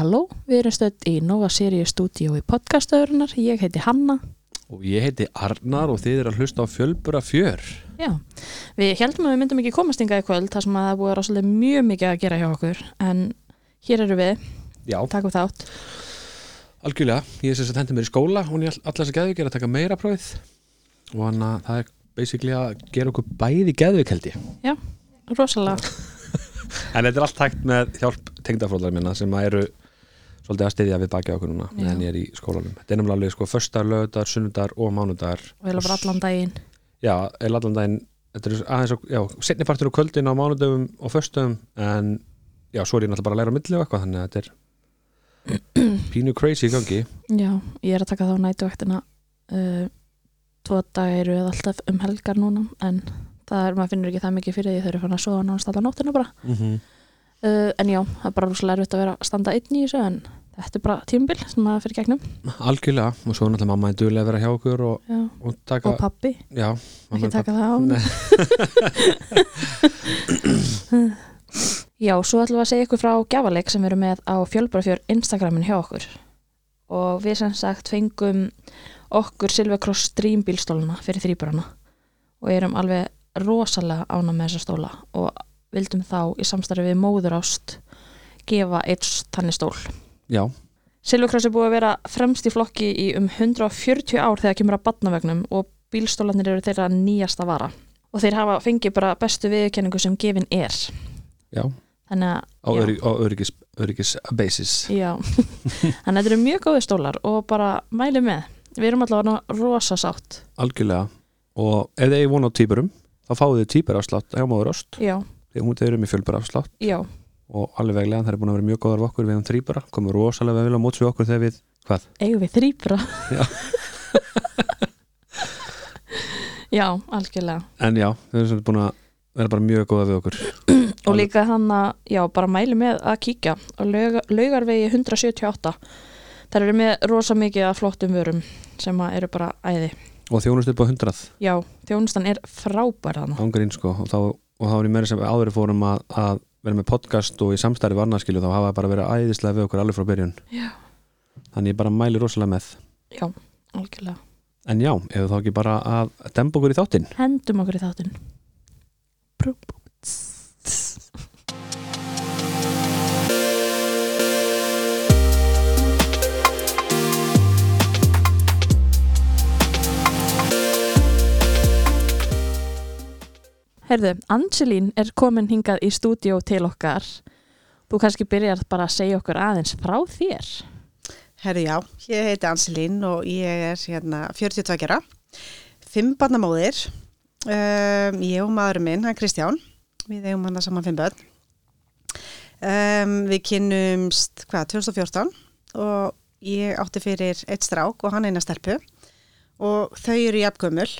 Halló, við erum stödd í Nova Sirius stúdíu í podcastöðurinnar. Ég heiti Hanna. Og ég heiti Arnar og þið er að hlusta á fjölbura fjör. Já, við heldum að við myndum ekki komast yngar í kvöld þar sem að það búið rásalega mjög mikið að gera hjá okkur. En hér eru við, Já, takum þátt. algjörlega. Ég er sem sagt hendi mér í skóla og ég allar þess að geðvik er að taka meira prófið. Og hann að það er basically að gera okkur bæði geðvik held ég. Rosalega. En þetta er allt hægt með hjálp tengdafróðlar minna sem eru svolítið að styðja við baki á okkur núna meðan ég er í skólanum. Þetta er alveg sko föstar, lögudar, sunnudagar og mánudagar. Og heila bara allan daginn. Já, eða allan daginn þetta er aðeins, á- já, setni partur á kvöldin á mánudöfum og föstum en já, svo er ég náttúrulega bara að læra á milli og eitthvað þannig að þetta er pínu crazy í gangi Já, ég er að taka þá nætuvæktina. Uh, tvo dagir eru alltaf um helgar núna en það er, maður finnur ekki það mikið fyrir því þau eru fann að sofa nánast alla nóttina bara. mm -hmm. Uh, en já, það er bara rosalega erfitt að vera að standa einn í þessu en þetta er bara tímabil sem maður fyrir gegnum. Algjörlega, og svo er náttúrulega mamma í duðlega að vera hjá okkur og, og taka Og pappi, Já, ekki taka það á. Já, svo ætlum við að segja ykkur frá gjafaleik sem við erum með á fjölbrafjör Instagramin hjá okkur og við sem sagt fengum okkur Silvercross Stream bílstóluna fyrir þrýburana og erum alveg rosalega ána með þessa stóla og vildum þá í samstarfi við móður ást gefa eitt þannig stól. Já, Silvercross er búið að vera fremst í flokki í um 140 ár þegar kemur að batnavegnum og bílstólanir eru þeirra nýjasta vara. Og þeir hafa fengið bara bestu viðurkenningu sem gefin er. já, Þannig að á, öryggis, öryggis basis Já, þannig að þetta eru mjög góði stólar og bara mæli með. Við erum allavega rosa sátt. Algjörlega. Og ef þið eigi von á týpurum þá fáið þið týpur afslátt hjá móður ást. Já, þegar hún þeir eru með fjölbura afslátt já, og alveg veglega það er búin að vera mjög góðar okkur við um þrýbura, komum rosalega vel á móts við okkur þegar við, hvað? eigum við þrýbra. Já. já, algjörlega. En já, þau eru svolítið búin að vera bara mjög góða við okkur Og líka hann að, já, bara mæli með að kíkja á lauga, laugarvegi 178. Það eru með rosa mikið af flottum vörum sem að eru bara æði. og þjónust upp á 100 Já, þjónustan er frábær þannig. ángarinn sko og þá, og þá er ég meira sem áður fórum að, að vera með podcast og í samstæri varnaskilu þá hafa bara verið æðislega við okkur alveg frá byrjun Já. þannig ég bara mæli rosalega með Já, algjörlega. en já, ef þá ekki bara að demba okkur í þáttinn Hendum okkur í þáttinn. Herðu, Angelín er komin hingað í stúdíó til okkar. Þú kannski byrjar bara að segja okkur aðeins frá þér. Herri já, ég heiti Anselín og ég er hérna 42 ára, fimm barnamóðir, um, ég og maðurinn minn, hann Kristján, við eigum hann saman fimm börn. Um, við kynnumst, hvað, 2014 og ég átti fyrir eitt strák og hann eina stelpu og þau eru jafngömmul,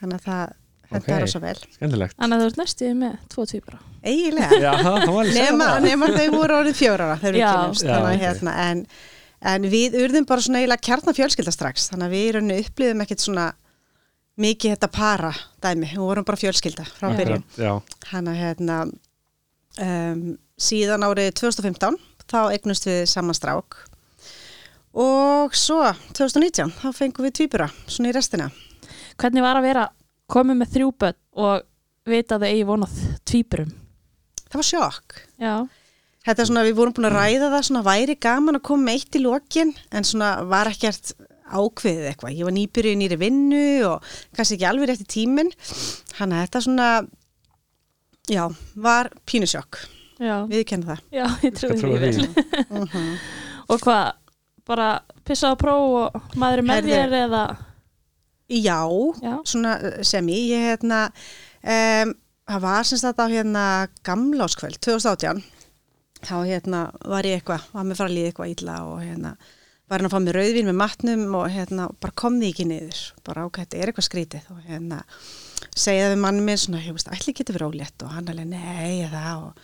þannig að það. Hentar okay. svo vel. skemmtilegt Þannig að þú ert næstuði með tvo týpura. Eiginlega. já, það var alveg að segja nema, það. nema þau voru orðið fjóra þegar við Já. kynnumst Já, þannig, að ok. hérna, en, en við urðum bara svona eiginlega kjarnar fjölskylda strax þannig að við erum upplýðum ekkert svona mikið þetta para dæmi við vorum bara fjölskylda frá byrjun já, hann að hérna um, síðan árið 2015 þá eignust við saman strák og svo 2019 þá fengum við tvíbura svona í restina Hvernig var að vera komið með þrjú börn og vita að þau eigi vonað tvíburum? það var sjokk Já. Þetta er svona, við vorum búin að ræða það svona væri gaman að koma með eitt í lokin en svona var ekkert ákveðið eitthvað. Ég var nýbyrjuð nýri vinnu og kannski ekki alveg rétt í tíminn. Þannig að þetta svona, já, var pínusjokk. Já, Við kennum það. já ég trúi því vel. Uh Og hvað, bara pissa á próf og maður er með þér eða? Já, Já. svona uh, sem ég, ég hérna, um, það var sem sagt á hérna gamláskvöld, 2018, þá hérna var ég eitthvað, var með líða eitthvað illa og hérna var hann að fá mér rauðvín með matnum og hérna bara kom því ekki niður, bara ok, þetta er eitthvað skrítið? Og hérna segja við mann minn svona, ég veist, ætli getur verið ólétt? Og hann alveg, nei, eða og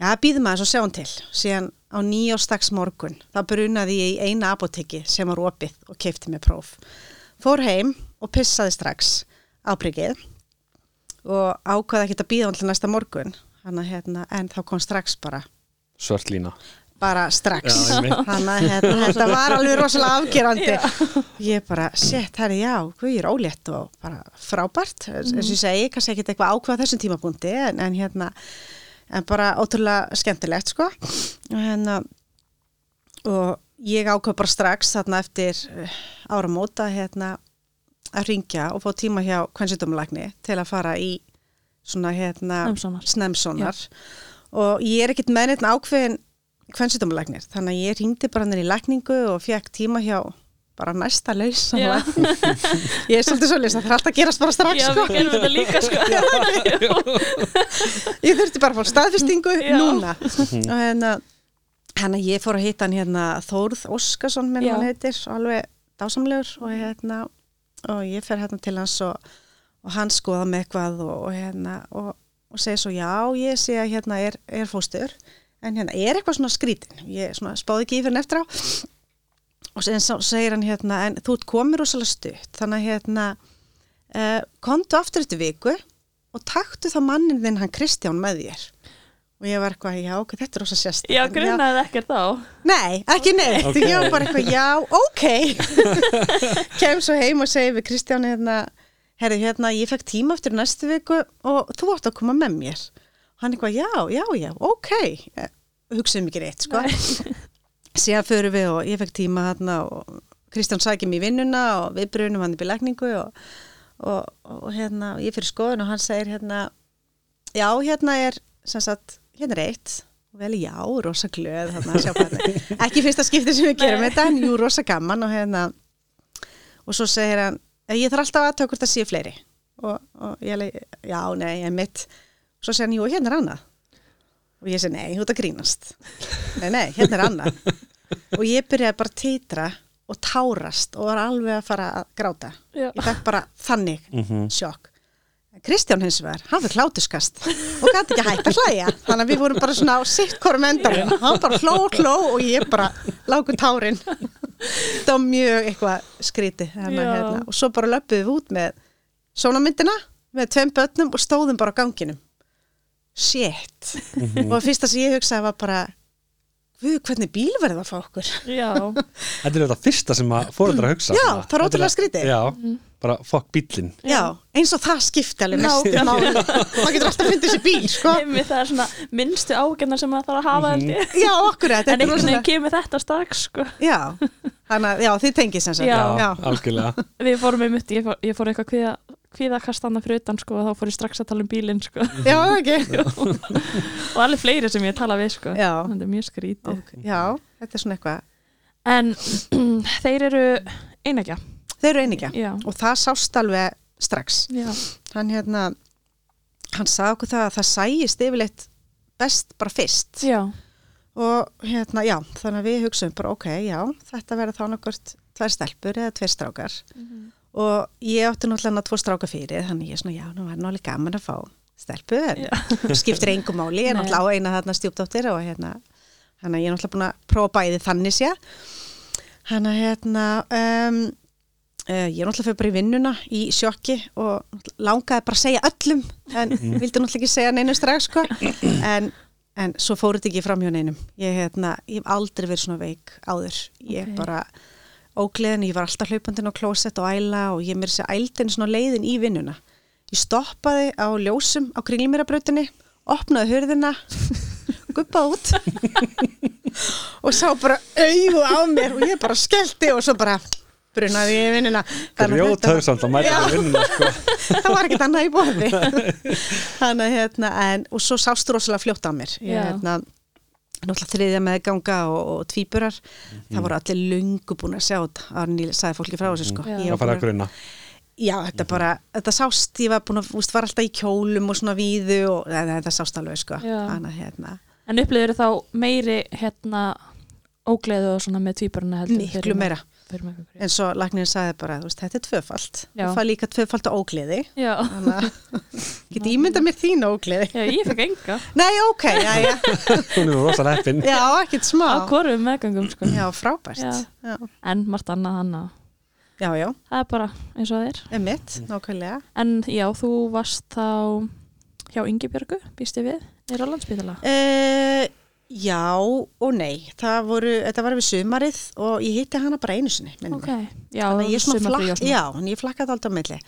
já, býðum aðeins og sjáum til. Síðan á nýjóstags morgun, þá brunaði ég í eina apoteki sem var opið og keipti mér próf. Fór heim og pissaði strax á prikið og ákvaði ekki að býða hann til næsta morgun. Hanna, hérna, en þá kom strax bara. Svört lína. Bara strax. Þannig að hérna, þetta var alveg rosalega afgerandi. Ég bara, shit, herri, já guð, ég er ólétt og bara frábært. Eins og ég segi, kannski ekkert eitthvað ákvað þessum tímapunkti, en, en hérna en bara ótrúlega skemmtilegt sko. Og hérna og ég ákvað bara strax þarna eftir uh, áramóta hérna að ringja og fá tíma hjá kvennsýtumlækni til að fara í svona hérna Snemsonar. og ég er ekkert með neitt ákveðin kvennsýtumlæknir þannig að ég ringdi bara hann í lækningu og fekk tíma hjá bara næsta laus ég er svolítið svolítið það er alltaf að gerast bara strax Já, sko. líka sko ég þurfti bara að fá staðfestingu Já. núna og hérna hann að ég fór að hitta hann hérna Þórð Óskarsson minn Já. hann heitir alveg dásamlegur og hérna og ég fer hérna til hans og, og hann skoða með eitthvað og, og hérna og, og segir svo já ég sé að hérna er, er fóstur en hérna er eitthvað svona skrítin ég svona spáði ekki í fyrir eftir á. Og svo segir hann hérna en þú ert komið rosalega stutt þannig að hérna uh, komdu aftur eftir viku og taktu þá mannin þinn hann Kristján með þér og ég var eitthvað, já, ok, þetta er rosa sérst Já, grunaði ekkert á Nei, ekki neitt, Ok. ég var bara eitthvað, já, ok. Kem svo heim og segi við Kristján hérna, herri, hérna, ég fekk tíma eftir næstu viku og þú átt að koma með mér. Hann eitthvað, já, já, já, ok. Eh, hugsaðum ekki reitt, sko. Síðan förum við og ég fekk tíma hérna og Kristján sækir mér í vinnuna og við brunum hann upp í lækningu og, og, og hérna, ég fyrir skoðun og hann segir hérna, já, hérna er sem sagt, hérna er eitt. Og vel já, rosa glöð er. ekki fyrsta skipti sem við gerum þetta en jú, rosa gaman og hérna og svo segir hann "Eh, ég þarf alltaf að tökur þetta sé fleiri. Og, og ég alveg, já, nei, ég mitt svo segir hann, jú, hérna er annað. Og ég segi, nei, þú ert að grínast. Nei, nei, hérna er annað. Og ég byrjaði bara að titra og tárast og var alveg að fara að gráta. Já. ég fekk bara þannig Mhm. sjokk Kristján hins vegar, hann fyrir hlátuskast og gæti ekki hægt að hlæja. Þannig að við vorum bara svona á sitt hvorum endanum hann bara hló, hló og ég bara lágu tárin. Það var mjög eitthvað skríti hérna, hérna. og svo bara löpuðum við út með sónamyndina með tveim börnum og stóðum bara á ganginum. Shit. Og fyrsta sem ég hugsaði var bara Guð, hvernig bíl verður það að fá okkur? Já, Þetta er þetta fyrsta sem að að hugsa Já, það er ótrúlega skrítið. Bara fokk bíllinn. Já, eins og það skipti alveg máli. maður getur alltaf fundið sér bíl, sko. Einmitt, það er svona minnstu ágæðnar sem maður þarf að hafa mm Mhm. Já, okkur, þetta En er einhvern veginn rosalega kemur þetta strax sko. Já, þannig að, já, þið tengið sem sagt. Já. já. algjörlega. Við fórum einmitt, ég fór, ég fór eitthvað kviða kvíðakastana fyrir utan sko og þá fór ég strax að tala um bílinn sko. Já ekki og allir fleiri sem ég tala við sko. Já. þetta er mjög skrítið. Ok, Já, þetta er svona eitthvað. En þeir eru einægja Þeir eru einingja. Já, og það sást alveg strax. Já, Hann hérna, hann sagði okkur það að það sæjist yfirleitt best bara fyrst. Já, og hérna, já, þannig að við hugsaum bara, ok, já, þetta verður þá nokkurt tvær stelpur eða tveir strákar. Og ég átti náttúrulega tvo stráka fyrir, þannig ég er svona, já, nú var náttúrulega gaman að fá stelpu, skiptir engum máli, ég er náttúrulega á eina þarna stjúpdóttir og hérna, hann ég er náttúrulega búin að prófa bæði þannig sé hann að hérna um, ég er náttúrulega fyrir bara í vinnuna í sjokki og langaði bara að segja öllum en vildi náttúrulega ekki segja neinu strax sko. En, en svo fór þetta ekki fram hjá neinum. Ég, hérna, ég hef aldrei verið svona veik áður. Ég Ok. bara ógleðin, ég var alltaf hlaupandinn á klósett og æla og ég mér sér ældin svona leiðin í vinnuna. Ég stoppaði á ljósum á kringlumýrabrautinni opnaði hurðina guppaði út og sá bara auðu á mér og ég bara skellti og svo bara ég í að þetta var- Grjóthauðsamt að mæta Já. það vinnuna sko. það var ekkert annað í bóði þannig að hérna en, og svo sástu rosalega fljótt á mér. Ég, hérna, náttúrulega þriðja meðganga og, og tvíburar. Það voru allir lungu búin að sjá þetta. Arníl sagði fólki frá þessu sko. Já. Ég Það búin að grunna já, þetta bara, þetta sást ég var búin að, úst, var alltaf í kjólum og svona víðu og þetta, sást alveg sko. Þannig að hérna, en upplýður þá meiri hérna ógleðu og svona með tvíburna heldur miklu meira. En svo læknirinn sagði bara, þú veist, þetta er tvöfalt. Já. þú fær líka tvöfalt á ógleði. Já, þannig að geti ímynda mér þín ógleði. Já, ég fekk enga. Nei, ok, já, já. Hún er nú rosa leppin Já, ekkert smá. á hvorum meðgöngum sko. Já, frábært. Já. Já, en margt annað hann að já, já. Það er bara eins og það er. Emitt, nákvæmlega. en já, þú varst þá hjá Ingi Björgu, býst ég við, nýra á landsbytala Uh, Já og nei, það voru, þetta var við sumarið og ég hitti hana bara einu sinni. ok, já, Þannig að ég og flakk, svona. já, en ég flakkaði alltaf á milli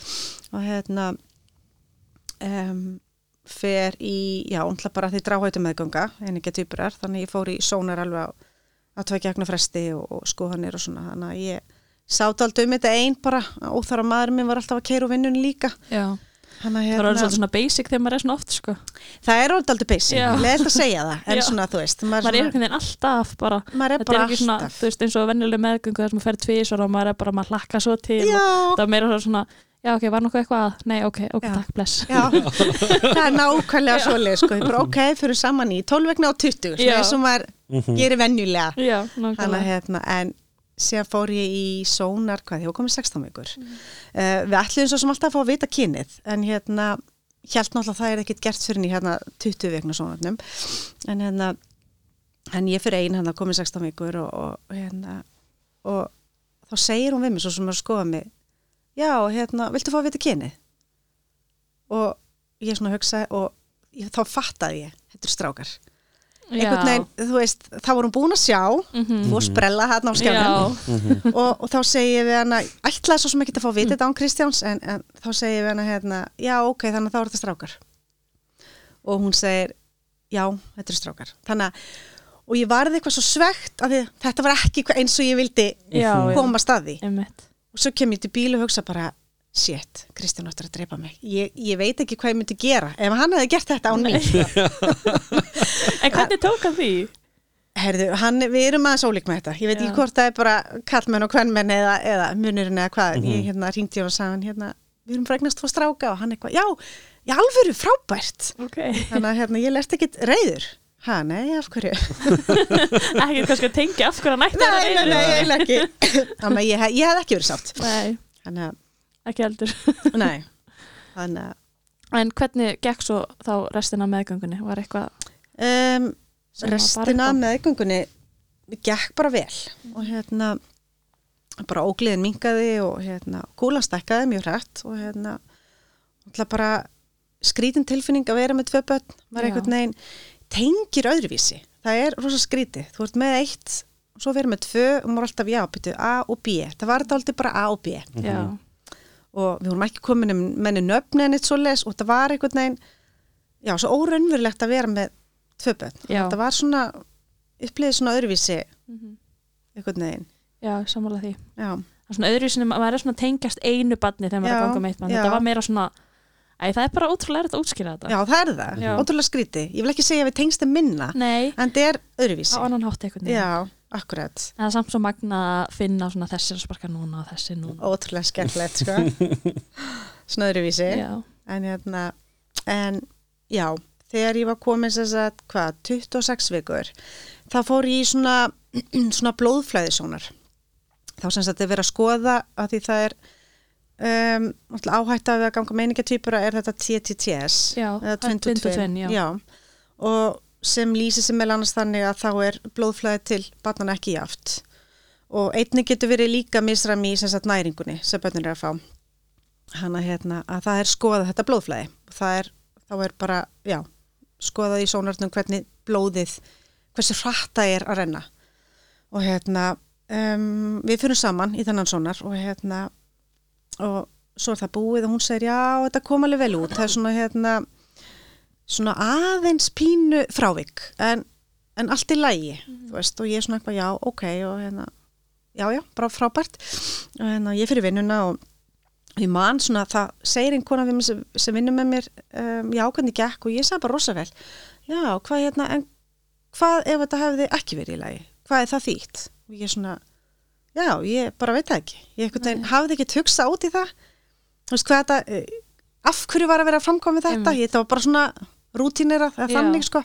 og hérna um, fer í, já, umtla bara því dráhættu meðganga, en ekki týpurar, þannig ég fór í sónar alveg á, á tvekja agna fresti og, og skoðanir og svona, þannig að ég sátt alltaf um þetta einn bara, óþara maður minn var alltaf að keira úr vinnunni líka. já. Þannig að það er hérna, alveg svolítið svona basic þegar maður er svona oft sko. það er alltaf alltaf basic, Já. leðilt að segja það, en Já. svona, þú veist, maður er svona, einhvern veginn alltaf bara maður er þetta er bara ekki svona, alltaf. þú veist, eins og venjuleg meðgöngu þar sem maður fer tvísvar og maður er bara, maður hlakka svo til Já, og það er meira svona, já ok, var nokkuð eitthvað að nei, ok, ok, Já. takk, bless Já, það er nákvæmlega svoleið sko, bara ok, fyrir saman í 12 vegna á 20, svona Já. eins og maður gerir venjulega já, Þannig að nákvæmlega hérna, en síðan fór ég í sónar, hvað, ég var komið 16 vikur uh, við ætlum svo sem alltaf að fá að vita kynið en hérna, hjælt náttúrulega að það er ekkit gert fyrir í hérna 20 vegna sónarnum en hérna en ég fyrir ein hérna komið 16 vikur og, og hérna og þá segir hún við mig svo sem er að skoða mig já, hérna, viltu fá að vita kynið? Og ég svona hugsaði og ég, þá fattaði ég, þetta er strákar einhvern veginn, þú veist, þá vorum búin að sjá Mhm. þú að sprella hérna á skjánum. Já, og, og þá segi ég við hana ætlaði svo sem ekki að fá að vita þetta án Kristjáns en, en þá segi ég við hana hérna já ok, þannig að þá er þetta strákar. Og hún segir já, þetta eru strákar. Þannig að, og ég varði eitthvað svo svegt að þetta var ekki eins og ég vildi já, já, koma að staði einmitt. Og svo kem ég til bíl og hugsa bara shit, Kristján áttur að drepa mig ég, ég veit ekki hvað ég myndi gera ef hann hefði gert þetta án mín en hvernig tók hann því? Herðu, hann, við erum aðeins ólík með þetta. Ég veit Já. ekki hvort það er bara kallmenn og kvennmenn eða, eða munurinn eða hvað. Ég hérna ringdi hann og sagði hann hérna, við erum fregnast tvo stráka og hann eitthvað, já, í alvöru frábært. ok, Þannig að hérna, ég lert ekkit reyður. Ha, nei, af hverju? ekki kannski að tengja af hverju hann ætti nei, nei, nei, eiginlega ekki. Þannig að ég, hef- ég hef ekki verið sátt. nei, Þannig að, ekki heldur. Nei. Þannig að, en hvernig gekk svo þá restina af meðgöngunni? Var eitthvað um, restina meðgöngunni gekk bara vel og hérna bara ógliðin minkaði og hérna kúlan stekkaði mjög hrætt og hérna alltaf bara skrítin tilfinning að vera með tvö börn var Já. einhvern veginn tengir öðruvísi. Það er rosa skrítið, þú ert með eitt og svo verið með tvö og maður er alltaf já, byrju, A og B, það var þetta alltaf bara A og B. Já, og við vorum ekki komin um menni nöfni en eitt svo les og það var einhvern veginn já, svo óraunverulegt að vera með tvö börn, það var svona uppliðið svona öðruvísi Mhm. einhvern veginn, já, sammála því. Já, það er svona öðru sinni, maður er svona tengjast einu badni þegar maður er Já, að ganga með eitt mann já. þetta var meira svona, æ, það er bara ótrúlega erfitt að útskýra þetta. Já það er það, Já. ótrúlega skríti ég vil ekki segja að við tengstum minna nei, en það er á öðruvísi já, akkurat, það er samt svo magna að finna svona þessi að sparka núna og þessi núna. Ótrúlega skemmtilegt sko. svona öðruvísi já, en hérna en já, þegar ég var komin sem sagt, hvað, 26 vikur þá fór ég í svona svona blóðflæðisónar þá sem sagt er verið að skoða að því það er um, áhætt af að ganga meiningatýpura er þetta TTTS Já, eða það er twin to twin to twin, twin, já. og sem lýsir sem meðal annars þannig að þá er blóðflæði til barnana ekki jaft og einnig getur verið líka misræmi í sagt næringunni sem börnir er að fá. Hana hérna að það er skoðað þetta blóðflæði. Er, þá er bara, já skoðað í sónarnum hvernig blóðið hversu hratt það er að renna. Og hérna um, við fyrir saman í þennan sónar og hérna og svo er það búið og hún segir já, þetta kom alveg vel út. Það er svona hérna svona aðeins pínu frávik en, en allt í lægi þú veist, og ég er svona eitthvað já, ok og hérna, já, já, bara frábært. Og hérna, ég fyrir vinnuna og ég man svona, það segir kona við mig sem, sem vinnur með mér um, já, hvernig gekk og ég sagði bara rosa vel já, hvað hérna, en hvað ef þetta hefði ekki verið í lagi? Hvað er það þýtt? og ég svona, já, ég bara veit það ekki. Ég einhvern hafði ekki út í það. Þú veist hvað þetta af hverju var að vera að framkvæmið þetta ég, þetta var bara svona rútínera Já. þannig sko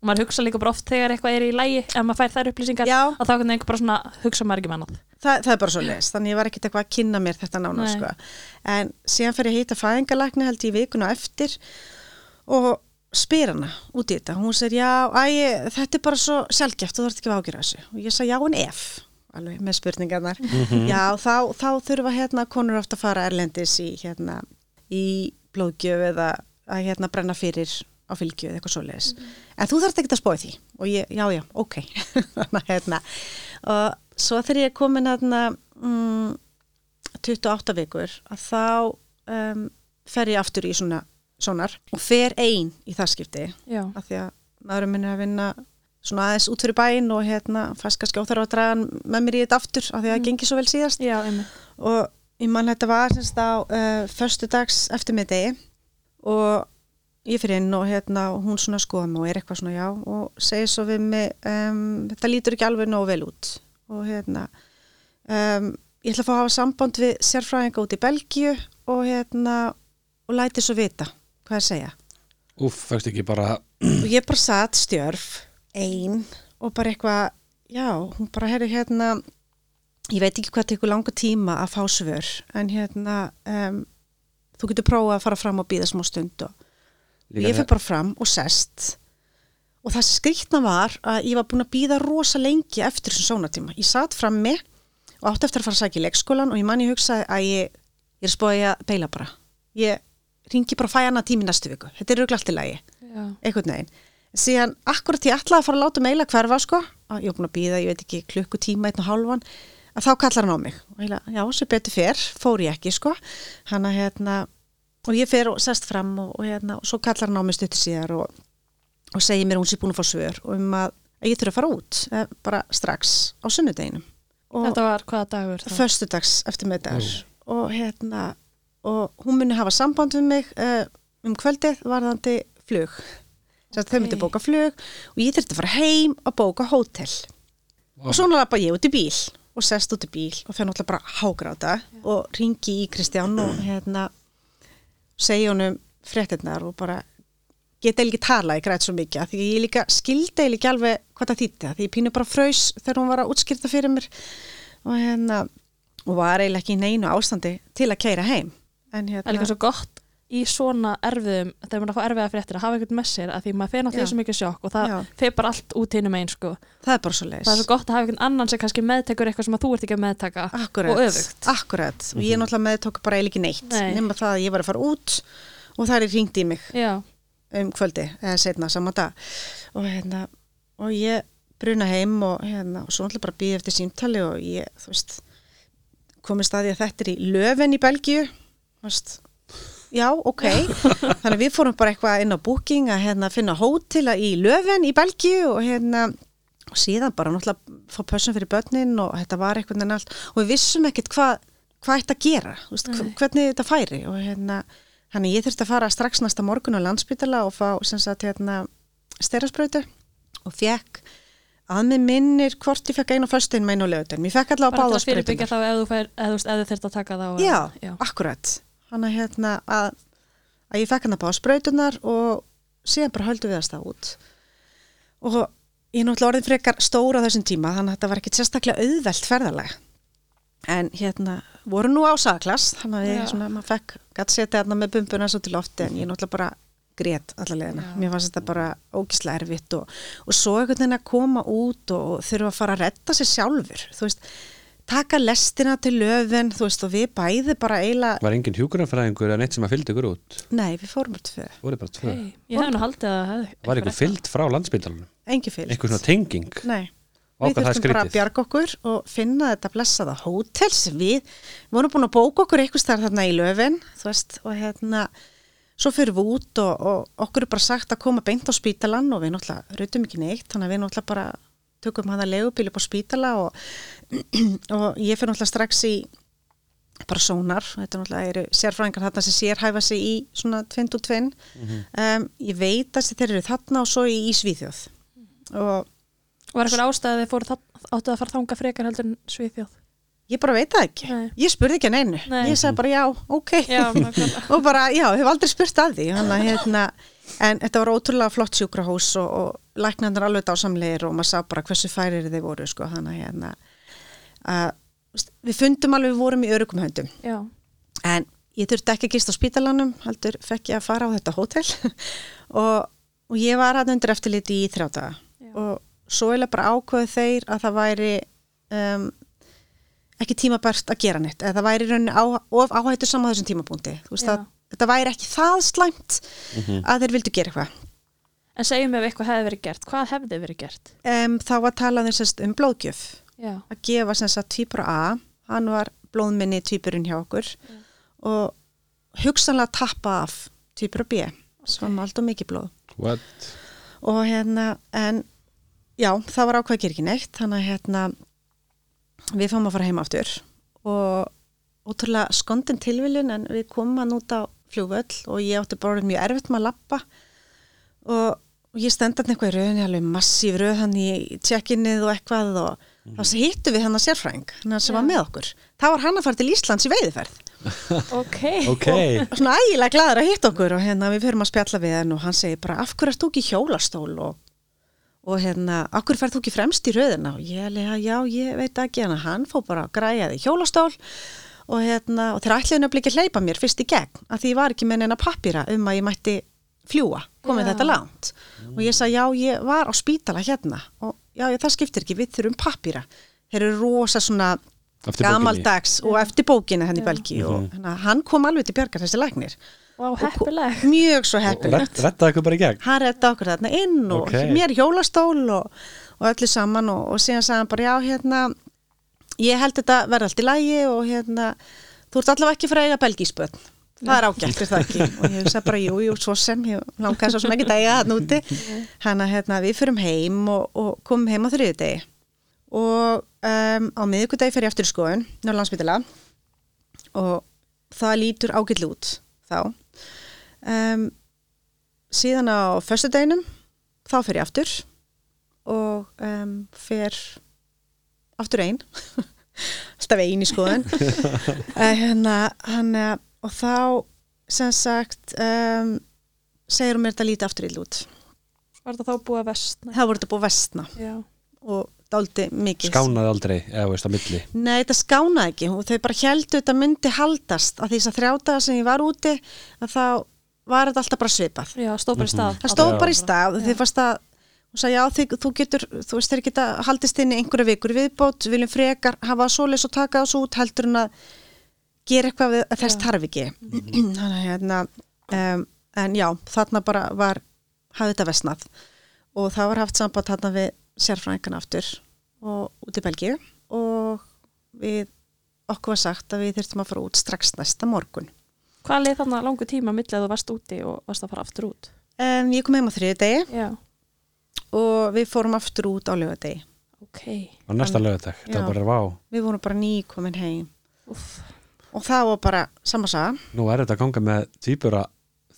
og maður hugsa líka bara oft þegar eitthvað er í lægi ef maður fær þær upplýsingar Já. að þá kannu einhver bara svona hugsa maður ekki með annað það, það er bara svo les, þannig ég var ekkert eitthvað að kynna mér þetta nána Nei. sko. en síðan fyrir ég að heita fæðingalækni held ég í vikuna eftir og spyr hana út í þetta hún segir já, æ, þetta er bara svo sjálfgeft, þú þarf ekki að ágjöra þessu og ég sagði já en ef, alveg með spurningarnar já, þá, þá þurfa hérna konur ofta að fara erlendis í hérna, í blóðgjöf eða að hérna brenna fyrir á fylgju eða eitthvað svoleiðis. En þú þarft ekki að spóið því. Og ég, já já, ok. Að hérna. Og svo þegar ég er komin hérna mm, 28 vikur að þá um, fer ég aftur í svona sonar og fer ein í það skipti. Já, af því að maðurinn minn er að vinna svona aðeins út fyrir bæinn og hérna fannst kannski óþarf að draga með mér í þetta aftur af því að það gengi svo vel síðast. Já, og ég man þetta var semst á uh, förstu dags eftir mig degi og ég fyrir inn og hérna hún svona skoða mig og er eitthvað svona já og segir svo við mig um, þetta lítur ekki alveg nógu vel út. Og hérna um, ég ætla að fá að hafa samband við sérfræðinga út í Belgíu og hérna og læti svo vita hvað er að segja. Úff, fækst ekki bara og ég bara satt stjörf ein. og bara eitthvað já, hún bara herri hérna ég veit ekki hvað tekur langa tíma að fá svör en hérna um, þú getur prófað að fara fram og býða smá stund og líka ég fyrir bara fram og sest. Og það skrýtna var að ég var búin að býða rosa lengi eftir þessum sónatíma. Ég satt frammi og átti eftir að fara að sækja í leikskólan og ég man ég hugsaði að ég, ég er spóið að beila bara. Ég ringi bara að fæ hana tími næstu viku. Þetta er auðvitað allt í lagi. Já, einhvern veginn. Síðan akkurat ég ætlaði að fara að láta meila hverfa sko, ég er búin að býða, ég veit ekki klukkutíma einn og hálfan, að þá kallar hann á mig. Og heila, já, svo betur fer, fór ég ekki sko, hann að hérna og ég fer og sest fram og, og hérna og svo kallar hann á mig stuttur síðar og, og segir mér hún sé búin að fá svör og um að, að ég þurfa að fara út eh, bara strax á sunnudeginum. Og þetta var hvaða dagur þá? föstudags eftir með og hérna og hún muni hafa samband við mig uh, um kvöldið varðandi flug. Þess að þau myndi bóka flug og ég þurfti að fara heim að bóka hótel. Og svo lappa ég út í bíl og sest út í bíl og fer náttúrulega bara hágráta og ringi í Kristján og hérna segja honum fréttinnar og bara geta ekki tala, ég græt svo mikið því ég líka skildi eiginlega ekki alveg hvað það þýtti því ég pínu bara frös þegar hún var að útskýrta fyrir mér og hérna og var eiginlega ekki í neinu ástandi til að keira heim. En Það er hérna líka svo gott í svona erfiðum þegar maður er að fá erfiða fréttir að hafa eitthvað með sér að því maður fer náttúrulega svo mikið sjokk og það fer bara allt út hinnum einn sko. það er bara svo leis það er svo gott að hafa einhvern annan sem kannski meðtekur eitthvað sem að þú ert ekki að meðtaka Akkurat, og öfugt. Akkurat. Og ég náttúrulega með tók bara eiginlega ekki neitt Nei. nema það að ég var að fara út og það er ringt í mig Já, um kvöldi eða setna saman dag. Og, hérna, og ég bruna heim og, hérna, og svo náttúrulega bara býði eftir símtali og ég, þú veist komið staði að þetta er í löfen í Belgíu Já, ok, þannig við fórum bara eitthvað inn á booking að hérna, finna hótel í löfen í Belgíu og hérna og síðan bara náttúrulega fá pössum fyrir börnin og þetta var eitthvað en allt. Og við vissum ekkert hvað hva að gera, veist, hvernig þetta færi. Og hérna, þannig ég þurfti að fara strax næsta morgun á landsbytala og fá hérna styrasprautu og fekk að mig minnir hvort ég fekk einu á föstun með einu á lögutin, ég fekk allavega bara til að fyrirbyggja þá ef þú, þú þurft að taka þá já, já. akkurat hann að hérna að, að ég fekk hann að báða sprautunar og síðan bara höldum við að stað út. Og ég er náttúrulega orðin frekar stóra á þessum tíma þannig að þetta var ekki sérstaklega auðvelt ferðalega en hérna voru nú á sagklass þannig að ég svona, maður fekk gætt setja hérna með bumbuna svo til lofti en ég er náttúrulega bara grét allalegina, mér fannst þetta bara ógislega erfitt og, og svo einhvern veginn að koma út og, þurfa að fara að redda sér sjálfur, þú veist taka lestina til löfin, þú veist og við bæði bara eiginlega, Var engin hjúkurarfræðingur eða neitt sem að fylgdi ykkur út? Nei við fórum bara tvö. Hey, ég hef nú haldið að Var ykkur fylgd frá landsbytalanum engi fylg, Eitthvað svona tenging? Nei. Við þurftum bara að bjarga okkur og finna þetta blessaða hótel sem við vorum búin að bóka okkur eitthvað starf þarna í löfin þú veist, og hérna svo fyrir við út og, og okkur er bara sagt að koma beint á spítalan og við náttúrulega rutum ekki neitt, þannig að við náttúrulega bara tökum hana legubíl upp á spítala og, og ég fyrir náttúrulega strax í bara sónar, þetta náttúrulega eru sérfræðingar þarna sem sérhæfa sig í svona tvint og tvinn um, ég veit að þeir eru þarna og svo í, í Svíþjóð og Var eitthvað ástæði þeir fóru áttu að fara þanga frekar heldur en Svíþjóð Ég bara veit það ekki. Nei. Ég spurði ekki að neinu. Nei. Ég sagði bara já, ok. Já, og bara, já, hef aldrei spurt að því. Hanna, hérna, en þetta var ótrúlega flott sjúkrahús og, og læknarnir alveg dásamlegir og maður sá bara hversu færir þeir voru, sko. Að hérna, að, veist, við fundum alveg, við vorum í örugum höndum. Já, En ég þurfti ekki að gista á spítalanum, heldur fekk ég að fara á þetta hótel og, og ég var hann undir eftirliti í þrjá daga Já. og svo er bara ákveðu þeir að það væri um, ekki tímabært að gera neitt eða það væri í rauninni á, of áhættu saman á þessum tímabúndi þú veist Já. Að þetta væri ekki það slæmt Mhm. að þeir vildu gera eitthvað. En segjum ef eitthvað hefði verið gert, hvað hefði verið gert? um, þá var talað um, sérst, um blóðgjöf. Já, að gefa sagt týpur A. Hann var blóðminni týpurinn hjá okkur og hugsanlega tappa af týpur B sem var alltaf mikið blóð. What? og hérna en já, það var ákveð að gera ekki neitt þannig að hérna við fáum að fara heim aftur. Og ótrúlega skondin tilviljun en við komum hann út á fljóvöll og ég átti bara mjög erfitt með að lappa og, og ég stenda hann eitthvað í rauninni alveg massíf rauð hann í tjekkinnið og eitthvað og þá hittum við hann að sérfræðing hann sem Já. var með okkur. Þá var hann að fara til Íslands í veiðiferð. Ok. Ok, og svona ægilega glæður að hitta okkur og hérna við fyrir að spjalla við hann og hann segir bara af hverju ert þú ekki hjólastól og, og hérna, af hverju færð þú ekki fremst í röðina? Og ég lega, já, ég veit ekki. Hann hann fór bara að græja því hjólastól og hérna, og þeir ætliðu nefnilega ekki að hleypa mér fyrst í gegn, að því ég var ekki með neina pappira um að ég mætti fljúa komið Já. þetta langt. Og ég sagði, já, ég var á spítala hérna. Og já, það skiptir ekki, við þurfum pappira þeir eru rosa svona gamaldags og eftir bókina henni í Já. Belgíu. Og hérna, hann kom alveg til bjargar þessi læknir. Vá, heppileg. mjög svo heppilegt. rett- rettaði ykkur bara í gegn? Hann redda okkur þarna inn og Ok. mér hjólastól og, og öllu saman og, og síðan sagði hann bara já hérna ég held þetta verði allt í lægi og hérna þú ert allavega ekki fyrir að eiga belgíspötn það er ágætt, er það ekki? Og ég sagði bara jú, jú, svo sem ég langaði svo sem ekki dæga hann úti. Hann að hérna, við fyrum heim og, og komum heim á þriði degi og um, á miðvikudegi fer ég aftur í skoðun Norrlandsbytila og það lítur ágætli út þá. Um, síðan á föstudeginum þá fer ég aftur og um, fer aftur einn alltaf einn í skoðun. Uh, hérna, hann, og þá sem sagt um, segir hún mér þetta lítið aftur í lút Var þetta þá búið að vestna? það voru þetta búið að vestna Já. og dáldi mikið. Skánaði aldrei, eða veist á milli. Nei, þetta skánaði ekki, Hún- þau bara heldu þetta myndi haldast. Að því að þrjátaða sem ég var úti að þá var þetta alltaf bara svipað. Já, stóð bara í stað. það stóð bara í stað. Þið fannst að hún sagði já þið, þú getur, þú veist þeir geta haldist inn í einhverja vikur viðbót, við viljum frekar hafa svoleiðis og taka þessu út heldur en að gera eitthvað við að þess tarf ekki. Þannig að hérna um, en já, þarna bara var hafði þetta vesnað og það var haft samband þarna við sérfræðingan aftur og út í Belgíu. Og við okkur var sagt að við þurftum að fara út strax næsta morgun. Hvað leið þannig langu tíma milli að þú varst úti og varst að fara aftur út? um, ég kom heim á þriði degi Já, og við fórum aftur út á lögadegi ok. á næsta lögadag, Já. var bara vá við vorum bara ný komin heim Úff. og það var bara samansaga nú er þetta að ganga með tvíbura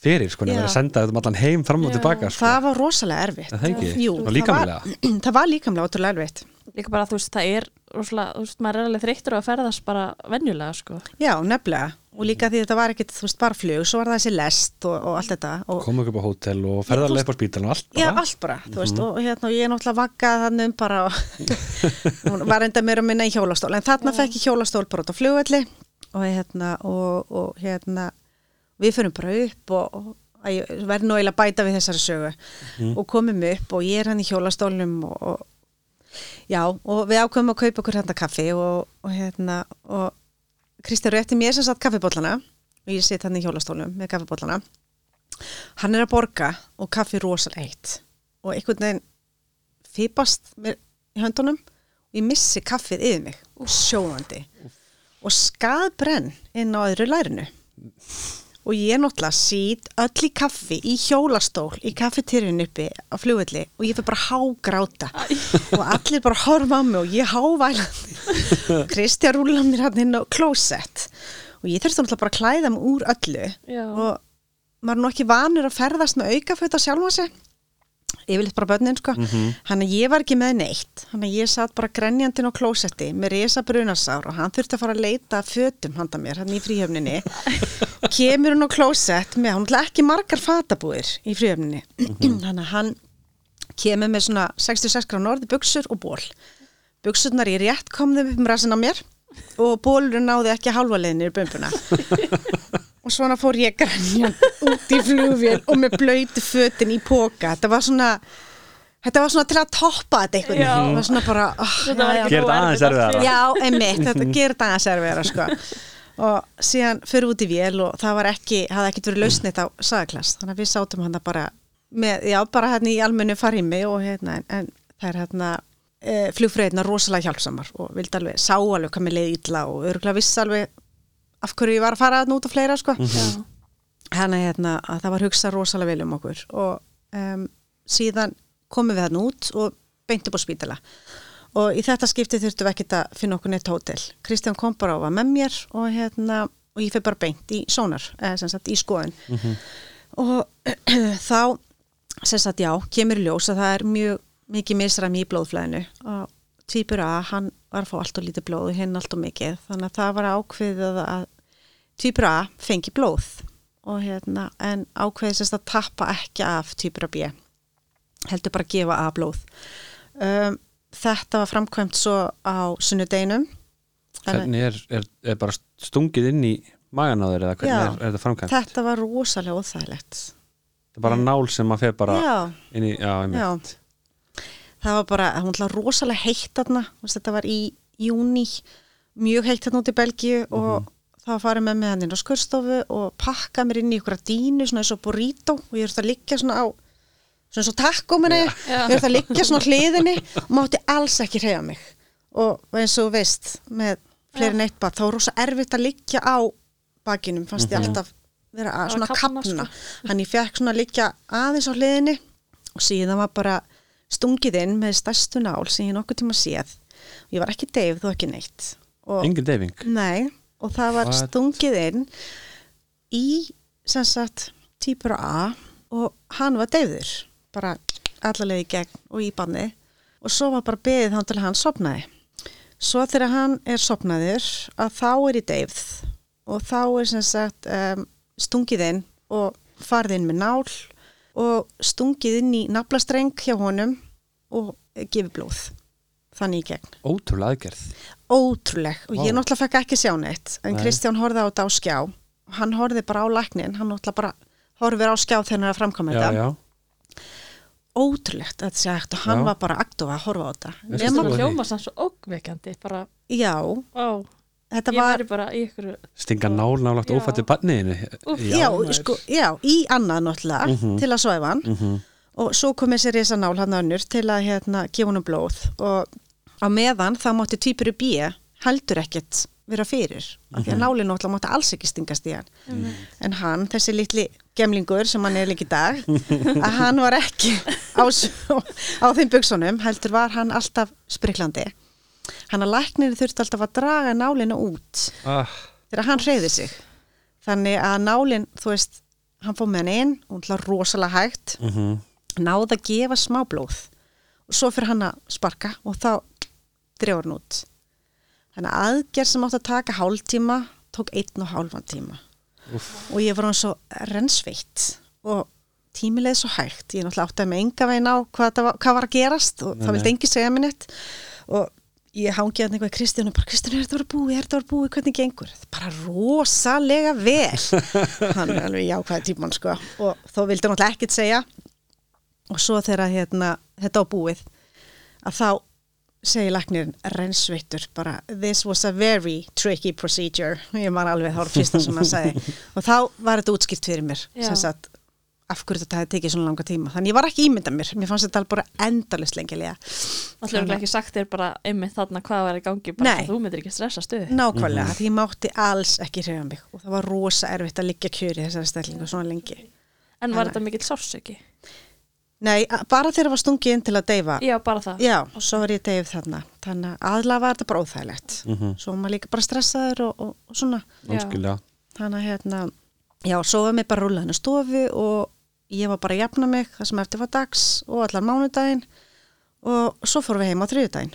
fyrir sko, nefnir að senda þetta um allan heim fram og Já. tilbaka sko. það var rosalega erfitt Er það ekki? Jú, og það líkamlega var, það var líkamlega ótrúlega erfitt Líka bara, þú veist, það er, rosalega, þú veist, maður er alveg þreyttur að ferðast bara venjulega, sko. já, nefnilega og líka því þetta var ekkit, þú veist, bara flug svo var það þessi lest og, og allt þetta og, koma upp á hótel og ferðarlega upp á spítal og allt já, bara. allt bara, þú veist, og hérna og ég er náttúrulega vaggað þannig um bara og var enda mér að minna í hjólastól en þarna Já. fekk ég hjólastól bara út á flugvelli og hérna og, og hérna við fyrir bara upp og, verði nú eiginlega bæta við þessari sögu. Og komum upp og ég er hann í hjólastólnum og, og já, og við ákveðum að kaupa okkur hérna kaffi og, og hérna og Kristján rétti mér sem satt kaffibóllana og ég sitt hann í hjólastólnum með kaffibóllana hann er að borga og kaffi rosalega eitt. Og einhvern veginn fýpast mér í höndunum og ég missi kaffið yfir mig. Sjóðandi og skaðbrenn inn á öðru lærinu og ég náttúrulega sít öll í kaffi í hjólastól í kaffetýrin uppi á flugvelli og ég fyrir bara hágráta. Og allir bara horfa á mig og ég hávælandi Kristján rúla mér hann inn á klósett. Og ég þurfti náttúrulega bara að klæða mig úr öllu. Já. og maður er nú ekki vanur að ferðast með aukaföt á sjálfa sig yfirleitt bara börnin sko. Hann að ég var ekki með neitt. Hann að ég satt bara grenjandinn á klósetti með resa brunasár og hann þurfti að fara að leita fötum handa mér hann í fríhjöfninni kemur hann á klósett með hann ekki margar fatabúðir í fríhjöfninni hann að hann kemur með svona 66 gráð norði buksur og ból buksurnar ég rétt kom þeim upp um rassin á mér og bólurinn náði ekki hálfa leiðinni í bumbuna og svona fór ég grænjan út í flugvél og með blöytu fötin í póka þetta var svona þetta var svona til að toppa þetta einhvern Já. veginn það var svona bara oh, Þetta nógu þetta aðeins erfiðara. já, einmitt, þetta gerir þetta aðeins erfiðara sko. og síðan fyrir út í vél og það var ekki, hafði ekkert verið lausnið á sagaklast, þannig að við sátum hann bara með, já, bara hérna í almennu farimi og hérna, en, en það er hérna e, flugfröðina rosalega hjálpsamar og vildi alveg, sá alveg hvað mér leiði illa og örgulega viss alveg af hverju ég var að fara að út og fleira, sko. Já. Hérna, hérna, að það var hugsað rosalega vel um okkur. Og um, síðan komum við þarna út og beint upp á spítala. Og í þetta skipti þurftum við ekkert að finna okkur neitt hótel. Kristján kom bara og var með mér og hérna, og ég fyrir bara beint í sónar, eða sem sagt í skoðun. Og þá sem sagt já, kemur í ljós að það er mjög mikið misræmi í blóðflæðinu. Og tvípur A, hann var að fá allt og lítið blóð og hinn allt og mikið, þannig að það var ákveðið að tvípur A fengi blóð og hérna en sagt að tappa ekki af tvípur A B. Heldur bara að gefa A blóð. Um, þetta var framkvæmt svo á sunnudeginum. Hvernig er, er, er bara stungið inn í magan á þeir eða hvernig Já. er, er þetta framkvæmt? þetta var rosalega óþægilegt. Það er bara nál sem maður fer bara já, inn í, já, einmitt. Já, það var bara, hún ætla rosalega heitt veist, þetta var í júni, mjög heitt þarna út í Belgíu og það var farið með mig hann inn á skurstofu og pakka mér inn í ykkur dínu, svona eins og burrito og ég þurfti að liggja svona á, svona eins og taco minni, Já. ég þurfti að liggja svona á hliðinni og mátti alls ekki hreyja mig. Og eins og þú veist, með fleiri neitt bara, þá var rosa erfitt að liggja á bakinum, fannst ég alltaf vera að Að svona kafna, kapna, sko. hann ég fekk svona að liggja aðeins á hliðinni og síðan var bara stungið inn með stærstu nál sem ég nokkuð tíma séð. Og ég var ekki deyfð og ekki neitt. Og, Engin deyfing? Nei, og það var What? stungið inn í sem sagt típur A og hann var deyfður bara allarlega í gegn og í banni. Og svo var bara beðið hann til hann sopnaði svo þegar hann er sopnaður að þá er í deyfð. Og þá er sem sagt um, stungið inn og farið inn með nál og stungið inn í naflastreng hjá honum og gefið blóð þannig í gegn. Ótrúlega aðgerð. Ótrúleg. Og ég Vá. náttúrulega fekk ekki sjá neitt en Nei. Kristján horfði á þetta á skjá. Og hann horfði bara á læknin, hann náttúrulega bara horfir á skjá þegar hann er að framkvæma Já, þetta. já, ótrúlegt að þetta sé hægt og hann Já. var bara aktofa að horfa á þetta. Nema, það? hljóma sann svo ógveikjandi bara, já, ó, þetta ég var bara í ykkur stinga nál nálagt barniðinu Úff. já, sko, já, í annað náttúrulega Mhm. til að svæfa hann. Mm og svo kom þessi risa nál hann önnur til að hérna, gefa honum blóð. Og á meðan þá mátti týpuru B heldur ekkert vera fyrir af því að nálinn náttúrulega mátti alls ekki stingast í hann. En hann, þessi litli gemlingur sem hann er líka í dag að hann var ekki á, á þeim buksunum heldur var hann alltaf spriklandi. Hann að læknir þurfti alltaf að draga nálinu út ah, þegar hann hreyði sig. Þannig að nálinn, þú veist hann fór með hann inn og hann rosalega hægt. Mm náði að gefa smá blóð. Og svo fyrir hann að sparka og þá drefur hann út þannig að aðgerð sem átti að taka hálftíma tók einn og hálfan tíma. Úff. og ég var hann svo rennsveitt og tímileið svo hægt. Ég náttúrulega átti að með enga veginn á hvað, var, hvað var að gerast og Nei, það vildi engi segja mér neitt. Og ég hangi að eitthvað í Kristján og bara Kristján er þetta var búið, er þetta var búið, hvernig gengur? Bara rosalega vel. Hann er alveg jákvæði tíman sko. Og þó vildi hann náttúrulega ekkert segja. Og svo þegar hérna, þetta á búið að þá segir læknirinn rennsveittur bara this was a very tricky procedure. Ég man alveg þá var fyrsta sem hann sagði. Og þá var þetta útskipt fyrir mér sagt af hverju þetta hefði tekið svona langa tíma. Þannig ég var ekki ímyndað mér, mér fannst þetta alveg bara endalist lengilega. Það er ekki sagt þér bara einmitt þarna hvað var í gangi bara Nei. þú myndir ekki stressa stuð nákvæmlega, því ég mátti alls ekki hreyfa mig. Og það var rosa erfitt að liggja kjöri þessari stellingu svona lengi. En var Nei. þetta mikill sársöki? Nei, bara þegar það var stungið inn til að deyfa. Já, bara það. Já, og svo var ég deyf þarna. Þannig að aðlega var þetta bara óþægilegt. Mhm. svo var maður líka bara stressaður og, og, og svona. Þannig að hérna já, svo var mér bara rúlað henni stofu og ég var bara að jafna mig það sem eftir var dags og allar mánudaginn. Og svo fórum við heim á þriðudaginn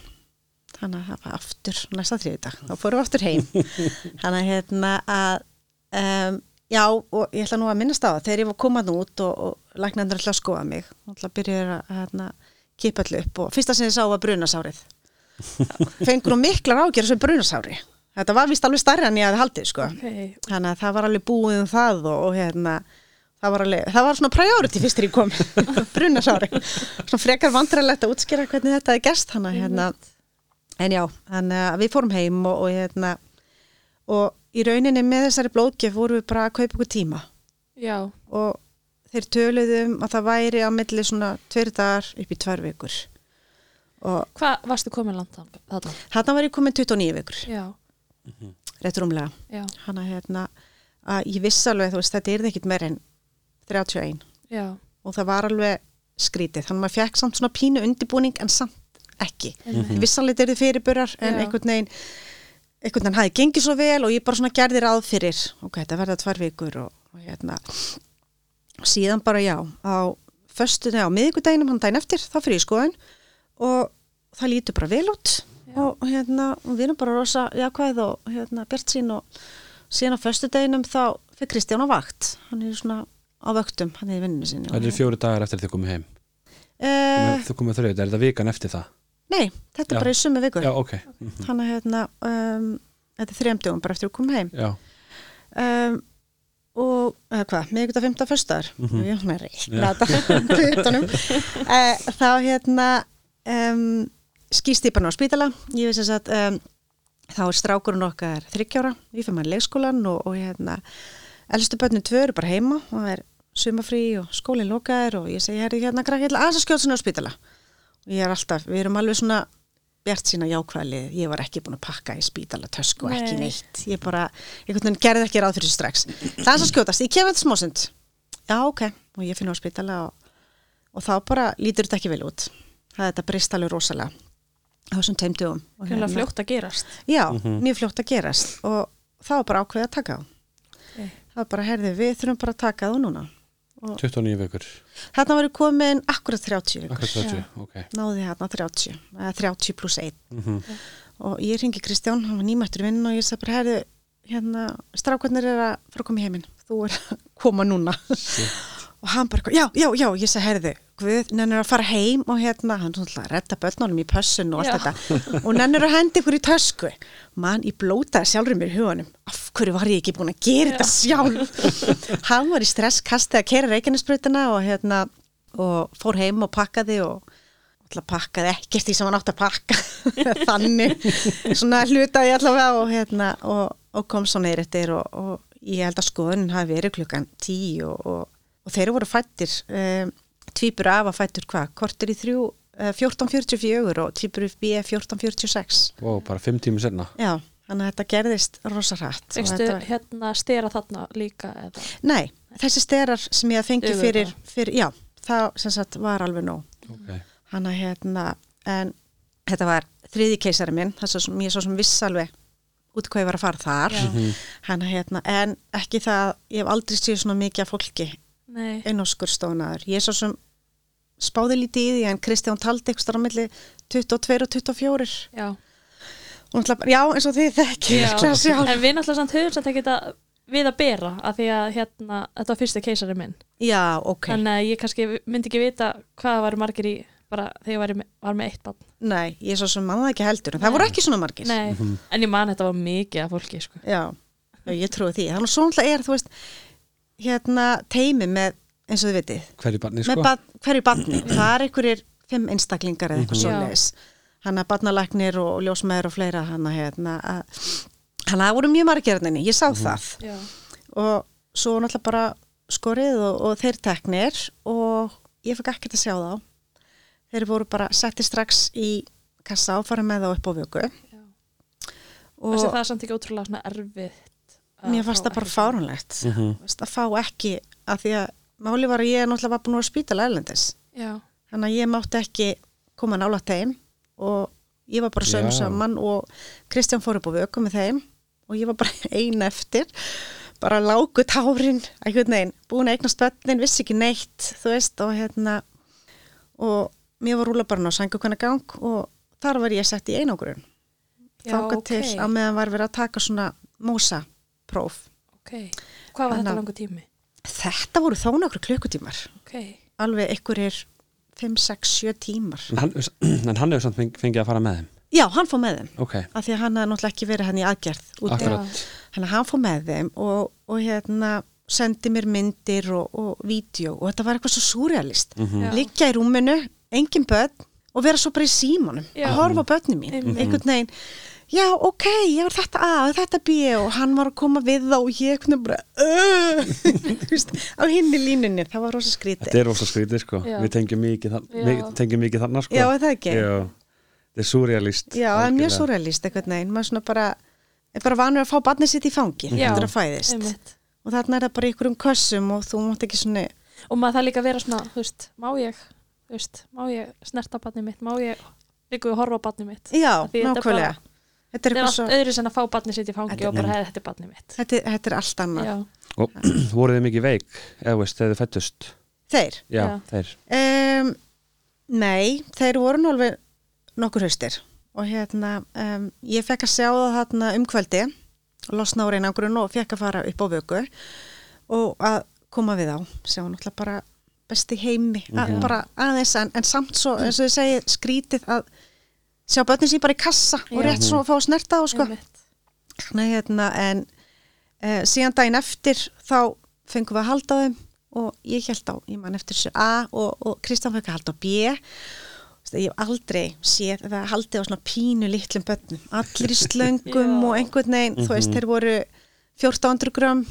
þannig að það var aftur næsta þriðudag, þá fórum við aftur heim. Þannig að hérna að um, já, og ég ætla nú að minnast á það þegar ég var komað út og, og læknandur ætla að skoða mig og ætla að byrja að hérna, kipa allir upp og fyrsta sem ég sá var brunasárið. Fengur nú miklar ágjör sem brunasári. Þetta var vist alveg stærri en ég hafði haldið sko. Okay. þannig að það var alveg búið um það og, og hérna það var, alveg, það var svona priority fyrst þegar ég kom. Brunasári. Svona frekar vandræðilegt að útskýra hvernig þetta er að hérna en já, þannig að við fórum heim og, og hérna og í rauninni með þessari blóðgjöf vorum við bara að kaupa ykkur tíma. Já, og þeir töluðum að það væri á milli svona tveir dagar upp í tvær vikur. Og Hvað varstu komin langt þarna? þarna var ég komin 29 vikur. Já, rétt rúmlega. Já, hana hérna að ég viss alveg þú veist þetta er ekkit meir en 31 já. Og það var alveg skrítið. Þannig að maður fekk samt svona pínu undibúning en samt ekki. Ég viss alveg þetta er fyrirburar en Já. einhvern veginn einhvern veginn hafi gengið svo vel og ég bara svona gerði ráð fyrir ok, þetta verða tvær vikur og, og hérna. Síðan bara já á föstu, á miðvikudeginum hann daginn eftir, þá fyrir ég í skoðun og það lítur bara vel út. Og, og hérna, og við erum bara rosa jákvæð og hérna bjart sín og síðan á föstu deginum þá fyrir Kristján á vakt. Hann er svona á vöktum, hann er í vinninu sinni. Það eru fjóri dagar eftir þið komið heim. Uh, Þú komið þrjöð, er þetta vikan eftir það? Nei, þetta Já. er bara í sumu viku. Já, ok, þannig að hérna um, þetta er þrejum bara eftir að koma heim. Já, um, og eða hvað, miðvikudag 15. föstar mm Mhm. -hmm. ég er reikna þetta hlutunum uh, þá hérna um, skýst ég bara á spítala. Ég veist að um, þá er strákurinn okkar þryggjára, ég fyrir maður leikskólan og, og hérna elstu börnin tvö eru bara heima og það er sumafrí og skólinn lokaðir og ég segi hérna krakki, ég ætla aðeins að skjóta sinna á spítala og ég er alltaf, við erum alveg svona bjart sína jákvæðlið, ég var ekki búin að pakka í spítala tösku og ekki Nei. neitt. Ég bara, einhvern veginn gerði ekki ráð fyrir strax. Það er svo skjótast, ég kemur þetta smásund já ok, og ég finn á spítala og, og þá bara lítur þetta ekki vel út. Það er þetta brist alveg rosalega á þessum teimtugum Hvernig fljótt að gerast. Já, mjög fljótt að gerast. Og þá var bara ákveðið að taka það var bara, herði, við þurfum bara að taka á núna 29 vikur. Þarna var ég komin akkurat 30 vikur. Akkurat 30, ok. Náði hérna 30, eða 30 pluss 1 Mhm. og ég ringi Kristján, hann var nýmættur í vinn og ég sagði bara, herðu, hérna strákarnir er að fara að koma í heiminn. Þú er að koma núna. Og hann bara, já, já, já, ég sagði, herðu Guð, nennir að fara heim og hérna hann er að redda börnunum í pössun og allt Já. þetta. Og nennir að hendi ykkur í tösku. Mann, ég blótaði sjálfur mér í huganum hverju var ég ekki búin að gera þetta sjálf? Hann var í stresskasti að kera reikinnesbrutina og hérna og fór heim og pakkaði og alltaf pakkaði ekkert í sem hann átt að pakka. Þannig svona hlutaði allavega og, hérna, og, og kom svo neyrir eftir og, og ég held að skoðunin hafi verið klukkan tí og, og, og þeir voru fættir um, tvíbur af að fættur hvað, kortir í þrjú uh, 1444 og tvíbur B 1446 Ó, bara 5 tími senna já, þannig að þetta gerðist rosa rætt Fekstu hérna stera þarna líka eða? Nei, þessi sterar sem ég fengi fyrir, fyrir, já, það sem sagt var alveg nóg. Ok, hann að hérna en þetta var þriði keisari minn þess að ég svo sem viss alveg út hvað ég var að fara þar. Já. hann að hérna, en ekki það ég hef aldrei séð svona mikið af fólki Nei, inn á skurstofunaður, ég er svo sem spáði lítið í því en Kristján taldi eitthvað á milli 22 og 24 já, og náttúrulega bara, já eins og þið þekki En við náttúrulega samt höfum samt ekki þetta við að bera að því að hérna, þetta var fyrsti keisari minn já, ok, þannig að ég kannski myndi ekki vita hvað var margir í bara þegar ég var, með, var með eitt bann nei, ég er svo sem mann það ekki heldur en það Nei. voru ekki svona margir Nei, en ég man þetta var mikið af fólki sko. Já, ég trúi því. Þannig að svo náttúrulega er, þú veist, hérna teimi með, eins og þið vitið, hverju barni með sko bad, hverju badni. Það er einhverjir fimm einstaklingar eða eitthvað Mhm. svoleiðis. Hann að badnalæknir og ljósmeður og fleira, hann að hérna, að, hann að það voru mjög margir hérna inni, ég sá það. Já, Og svo náttúrulega bara skorið og, og þeir teknir og ég fekk ekkert að sjá þá. Þeir voru bara setti strax í kassa og fara með þá upp á vöku. Og það er samt ekki ótrúlega svona erfitt að mér fannst það bara fárunlegt. Mhm. veist, að fá ekki að því að máli var að ég náttúrulega var búin að vera á spítala erlendis Já, þannig að ég mátti ekki koma nála þeim og ég var bara sögum saman og Kristján fór upp á vöku með þeim og ég var bara ein eftir bara lágu tárin einhvern veginn, búin að eignast bönnin vissi ekki neitt, þú veist og hérna og mér var rúla bara á sængukvæna gang og þar var ég sett í einogrun þáka ok, til á meðan var verið að taka svona mósa próf ok Hvað var Þannig þetta að- langu tími? þetta voru þó nokkur klukkutímar. Ok, alveg einhverjir 5, 6, 7 tímar. En hann, en hann hefur samt feng- fengið að fara með þeim Já, hann fór með þeim, Ok, af því að hann hafði náttúrulega ekki verið hann í aðgerð Þannig að hann fór með þeim og, og hérna sendi mér myndir og, og vídeo og þetta var eitthvað svo súrealist. Mhm. Já. Liggja í rúminu, engin börn og vera svo bara í símanum Já. að horfa á börnum mín. Einhvern veginn, já, ok, ég var þetta A og þetta B og hann var að koma við þá og ég kunni bara á hinni línunni, það var rosa skrítið. Þetta er rosa skrítið sko, Já. við tengjum mikið, þann, Já. mikið, tengjum mikið þannig sko. Já, er það ekki? Já, þetta er surrealist Já, það er mjög surrealist einhvern veginn, maður svona bara er bara vanur að fá barnið sitt í fangi eftir að fæðist. einmitt. og þarna er það bara í einhverjum kössum og þú mátt ekki svona og maður það líka vera svona, þú veist, má ég þú veist, má ég snerta barnið mitt? Má ég líka við horfa barnið mitt? Já, nákvæmlega Þetta er er allt svo öðru sem að fá barnið sitt í fangi Þetta- og bara hefði þetta er barnið mitt. Þetta, þetta er allt annað. Já, Og voruð þið mikið veik, eða veist, þegar þið fættust Þeir? Já, Já. þeir. Um, nei, þeir voru nú alveg nokkur haustir. Og hérna, um, ég fekk að sjá það þarna um kvöldi losna á reynangurinn og fekk að fara upp á vöku og að koma við á. Sem var náttúrulega bara besti heimi að, Mhm. bara aðeins en, en samt svo eins og þið segið skrítið að sjá börnin sín bara í kassa og rétt svo að fá að snerta á sko. Nei, hérna, en uh, síðan daginn eftir þá fengum við að halda á þeim og ég held á, ég man eftir þessu A og, og Kristján fekk að halda á B. Ég hef aldrei séð það haldið á svona pínu litlum börnum. Allir í slöngum og einhvern veginn þú veist, Mhm. þeir voru 1400 gram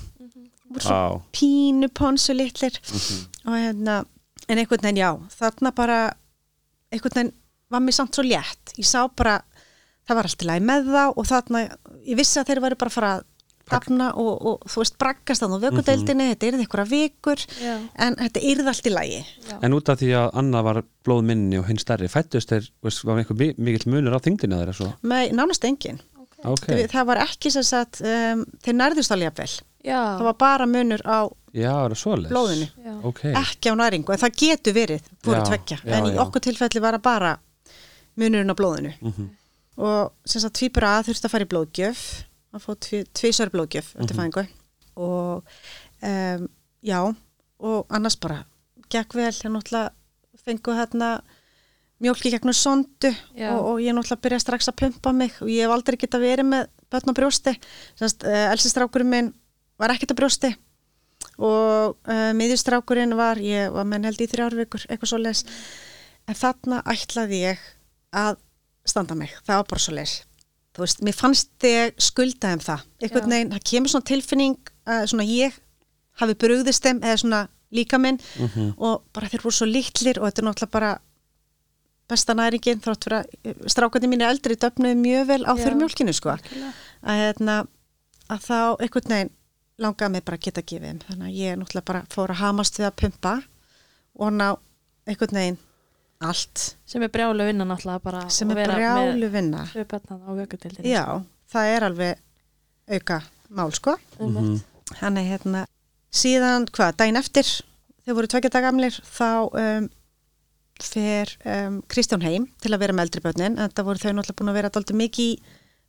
voru svo Á, pínu ponsu litlir. Mhm. og hérna, en einhvern veginn já þarna bara, einhvern veginn var mér samt svo létt, ég sá bara það var allt í lagi með þá og þarna, ég vissi að þeir væri bara að fara að dafna og, og þú veist braggast þannig á vökudeildinni, þetta yrði einhverja vikur Já, en þetta yrði allt í lagi. Já. En út af því að Anna var blóð minni og hinn stærri fættust þeir, veist, var einhver mi- mikill munur á þingdina þeirra svo? Með nánast engin Ok, það var ekki sem sagt um, þeir nærðust alveg jafnvel, já, það var bara munur á já, það er blóðinu. Já. Ok, ekki á næringu, en það getur verið voru Já, tveggja, já, en í já. okkur tilfelli var það bara munurinn á blóðinu. Mhm. og sem sagt tvíbur að þurfti að fara í blóðgjöf að fá tvísar blóðgjöf eftir Mhm. fæðingu. Og um, já og annars bara gekk vel, ég náttúrulega fengu hérna mjólki gegnum sondu og, og ég náttúrulega byrjaði strax að pumpa mig og ég hef aldrei geta verið með börn á brjósti. Uh, elsistrákurinn minn var ekkert á brjósti og uh, miðjustrákurinn var ég var menn held í þrjár vikur, eitthvað svo les en þarna ætlaði ég að standa mig, það var bara svo les þú veist, mér fannst ég skulda um það, einhvern veginn, það kemur svona tilfinning að svona ég hafi brugðist þeim eða svona líka minn Mhm. og bara þeir voru svo litlir og þetta er náttúrulega bara besta næringin þrátt fyrir að strákandi mín er eldri döfnuði mjög vel á Já. þurrmjólkinu sko. að, hérna, að þá einhvern veginn langaði mig bara að geta gefið þeim. Þannig að ég náttúrulega bara fór að hamast við að pumpa og ná einhvern veginn allt. Sem er brjálu vinna náttúrulega bara sem að er brjálu vinna. já, það er alveg auka mál sko. Mhm. Þannig hérna, síðan hvað, daginn eftir, þegar voru tvekja dag gamlir, þá um, fer um, Kristján heim til að vera með eldri börnin, en það voru þau náttúrulega búin að vera alltaf mikið í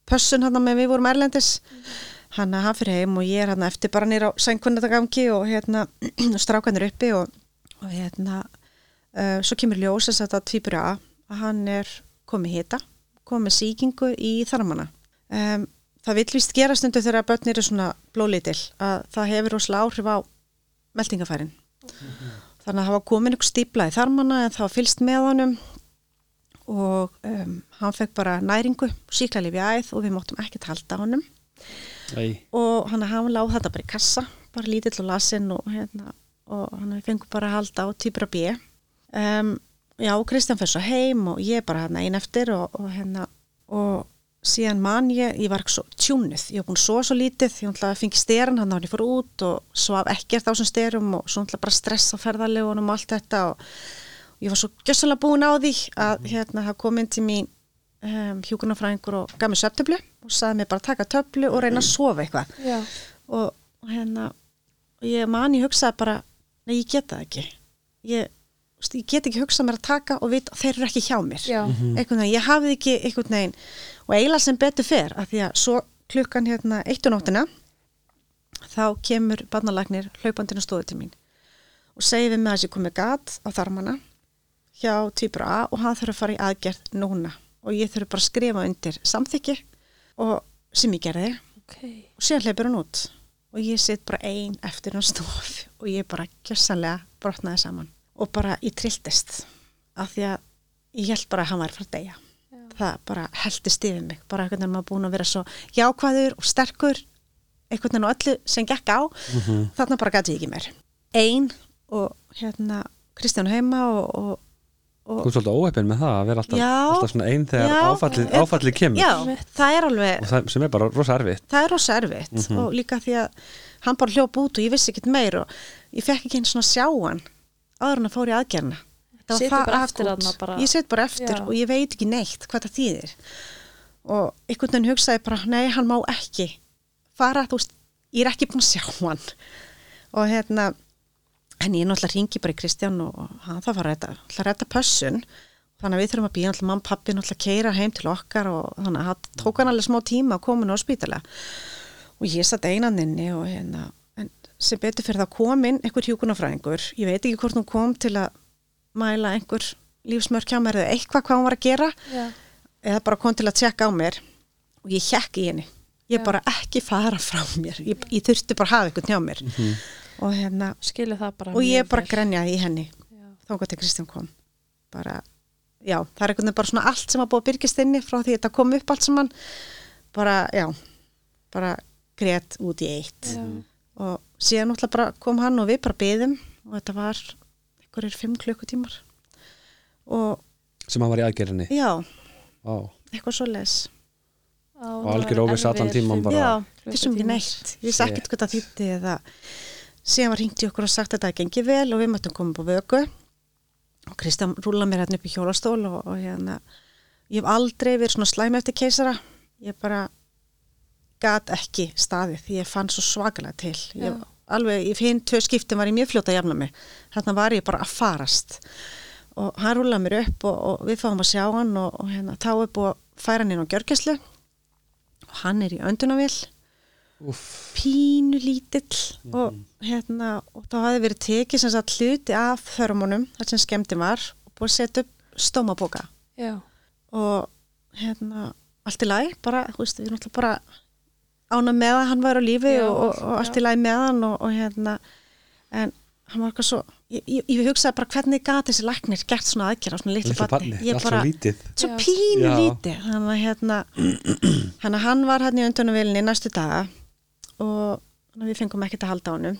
pössun hann með við vorum erlendis. Hann hann fyrir heim og ég er hann eftir bara nýra á sænkunnatagangi og hérna strákanir uppi og, og hérna uh, svo kemur ljós að þetta tvíbur að að hann er komið hita, komið sýkingu í þarmana. Um, það vill vist gera stundu þegar börnir er svona blólitil að það hefur rosalega áhrif á meldingafærin. Þannig að var komin ykkur stípla í þarmana en það fylst með honum og um, hann fekk bara næringu, síklarlif í æð og við móttum ekkert halda á honum Æ, og hann, hann láð þetta bara í kassa, bara lítill og lasinn og, hérna, og hann fengur bara að halda á týpur bíu. Um, já, Kristján fyrir svo heim og ég bara hérna einn eftir og, og hérna og síðan man ég, ég var svo tjúnuð, ég var búin svo svo lítið, ég fengi styran, hann hann ég fór út og svaf ekkert á þessum styrum og svo bara stress á ferðarlegunum og allt þetta og, og ég var svo gjössalega búin á því að hérna það kom inn til mín um, hjúkunarfræðingur og gaf mér söptöflu og saði mér bara taka töflu og reyna að sofa eitthvað. Og, og hérna og ég man, ég hugsaði bara nei, ég get það ekki. Ég, ég get ekki hugsað mér að taka og vita að þeir eru ekki hjá mér. Einhvern veginn, ég hafði ekki einhvern veginn og eiginlega sem betur fer af því að svo klukkan hérna eittu nóttina þá kemur barnalagnir hlaupandinu stóðu til mín og segi við mig að þessi komið gat á þarmana hjá týpur A og hann þurfa að fara í aðgerð núna og ég þurfa bara að skrifa undir samþykki og sem ég gerði. Ok. Og síðan hleypur hann út og ég sitt bara ein eftir hann stof og ég bara gjössanlega brotnaði saman og bara ég trilltist af því að ég held bara að hann væri frá Já. það bara heldist yfir mig bara einhvern veginn maður búin að vera svo jákvæður og sterkur einhvern veginn á öllu sem gekk á Mhm. þarna bara gæti ég ekki meir ein og hérna Kristján heima og, og, Þú og ert svolítið óheppin með það að vera alltaf, Já. alltaf svona einn þegar Já. áfallið, áfallið kemur já, það er alveg og það, sem er bara rosa erfitt það er rosa erfitt Mhm. og líka því að hann bara hljóp út og ég vissi ekkert meir og ég fekk ekki einn svona sjá hann áður en að fór í aðgerna ég set bara eftir Já. og ég veit ekki neitt hvað það þýðir. Og einhvern veginn hugsaði bara nei, hann má ekki fara, þú veist, ég er ekki búin að sjá hann. Og hérna en ég náttúrulega ringi bara í Kristján og og hann það var að redda pössun. Þannig að við þurfum að býja náttúrulega mamma, pappi náttúrulega að keira heim til okkar og þannig að það tók hann alveg smá tíma að koma nú á spítala. Og ég satt einanninni og hérna en sem betur fyrir það kom inn einhver hjúkunarfræðingur, ég veit ekki hvort hún kom til að mæla einhver lífsmörk hjá mér eða eitthvað hvað hún var að gera Já. eða bara kom til að tjekka á mér og ég hjekk í henni. Ég Já. bara ekki fara frá mér. Ég, ég þurfti bara að hafa eitthvað hjá mér. Og hérna, skilja það bara og ég bara grenjaði í henni Já. þá hvað til Kristján kom. Bara, já, það er einhvern veginn bara svona allt sem að búið að byrgist inni frá því að þetta kom upp allt saman. Bara, já, bara grét út í eitt. Já. Og síðan náttúrulega bara kom hann og við bara byðum og þetta var einhverjir fimm klukkutímar. Og sem hann var í aðgerðinni? Já, Vá. eitthvað svo les Og það algjör óvissa allan fimm- bara. já, vissum ekki neitt. Ég vissi ekkert hvað það þýtti eða síðan var hringt í okkur og sagt að þetta gengi vel og við möttum koma upp á vöku. Og Kristján rúla mér hérna upp í hjólastól og, og hérna ég hef aldrei verið svona slæm eftir keisara. Ég bara gat ekki staðið því ég fann svo svakalega til. Ég, alveg, ég finn tvö skiptum var ég mjög fljóta að jafna mig. Þarna var ég bara að farast. Og hann rúlaði mér upp og, og við fáum að sjá hann og, og hérna, þá er búið að færa hann inn á gjörgæslu. Og hann er í öndunavél Úff. pínu lítill og hérna og þá hafði verið tekið sem sagt hluti af þörmunum þar sem skemmti var og búið að setja upp stómabóka Já. og hérna allt í lagi, bara, þú veist, við erum alltaf bara ána með að hann var á lífi Já, og, og, og allt í lagi með hann og, og hérna en hann var eitthvað svo ég, ég, ég hugsaði bara hvernig gat þessi læknir gert svona aðgerð á svona litlu barni? ég bara, svo pínu lítið. Þannig að hérna hann, hann var hann í undunarvélinni næstu daga og við fengum ekkert að halda á honum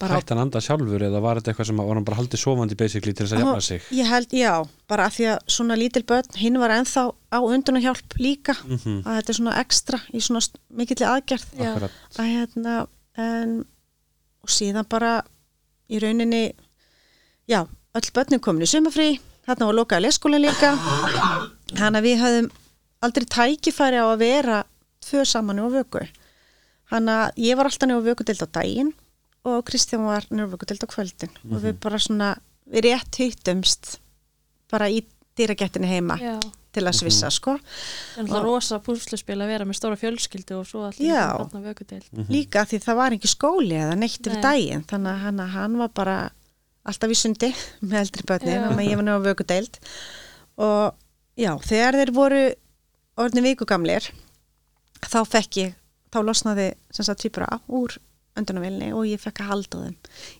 hann anda sjálfur eða var þetta eitthvað sem var hann bara haldið sofandi basically til þess að jafna sig? Ég held, já, bara að því að svona lítil börn, hinn var ennþá á undunarhjálp líka, Mhm. að þetta er svona ekstra í svona mikilli aðgerð. Að hérna en, og síðan bara í rauninni já, öll börnin komin í sumafrí þarna var lokaði leskóla líka hann að við höfðum aldrei tækifæri á að vera tvö saman á vöku hann að ég var alltaf nefn á vökudeld á daginn og Kristján var nefn á vökudeld á kvöldin. Og við bara svona, við rétt hittumst bara í dýragettinni heima Já. til að svissa sko. Það er rosa púsluspil að vera með stóra fjölskyldu og svo allir þarna vökudeild. líka því það var ekki skóli eða neitt yfir Nei. daginn þannig að hann, hann var bara alltaf í sundi með eldri börnin þannig að ég var nefn á vökudeild. Og já, þegar þeir voru orðin vikugamlir þá fekk ég, þá losnaði sem sagt tvíbra úr öndunarvilni og ég fekk að halda þeim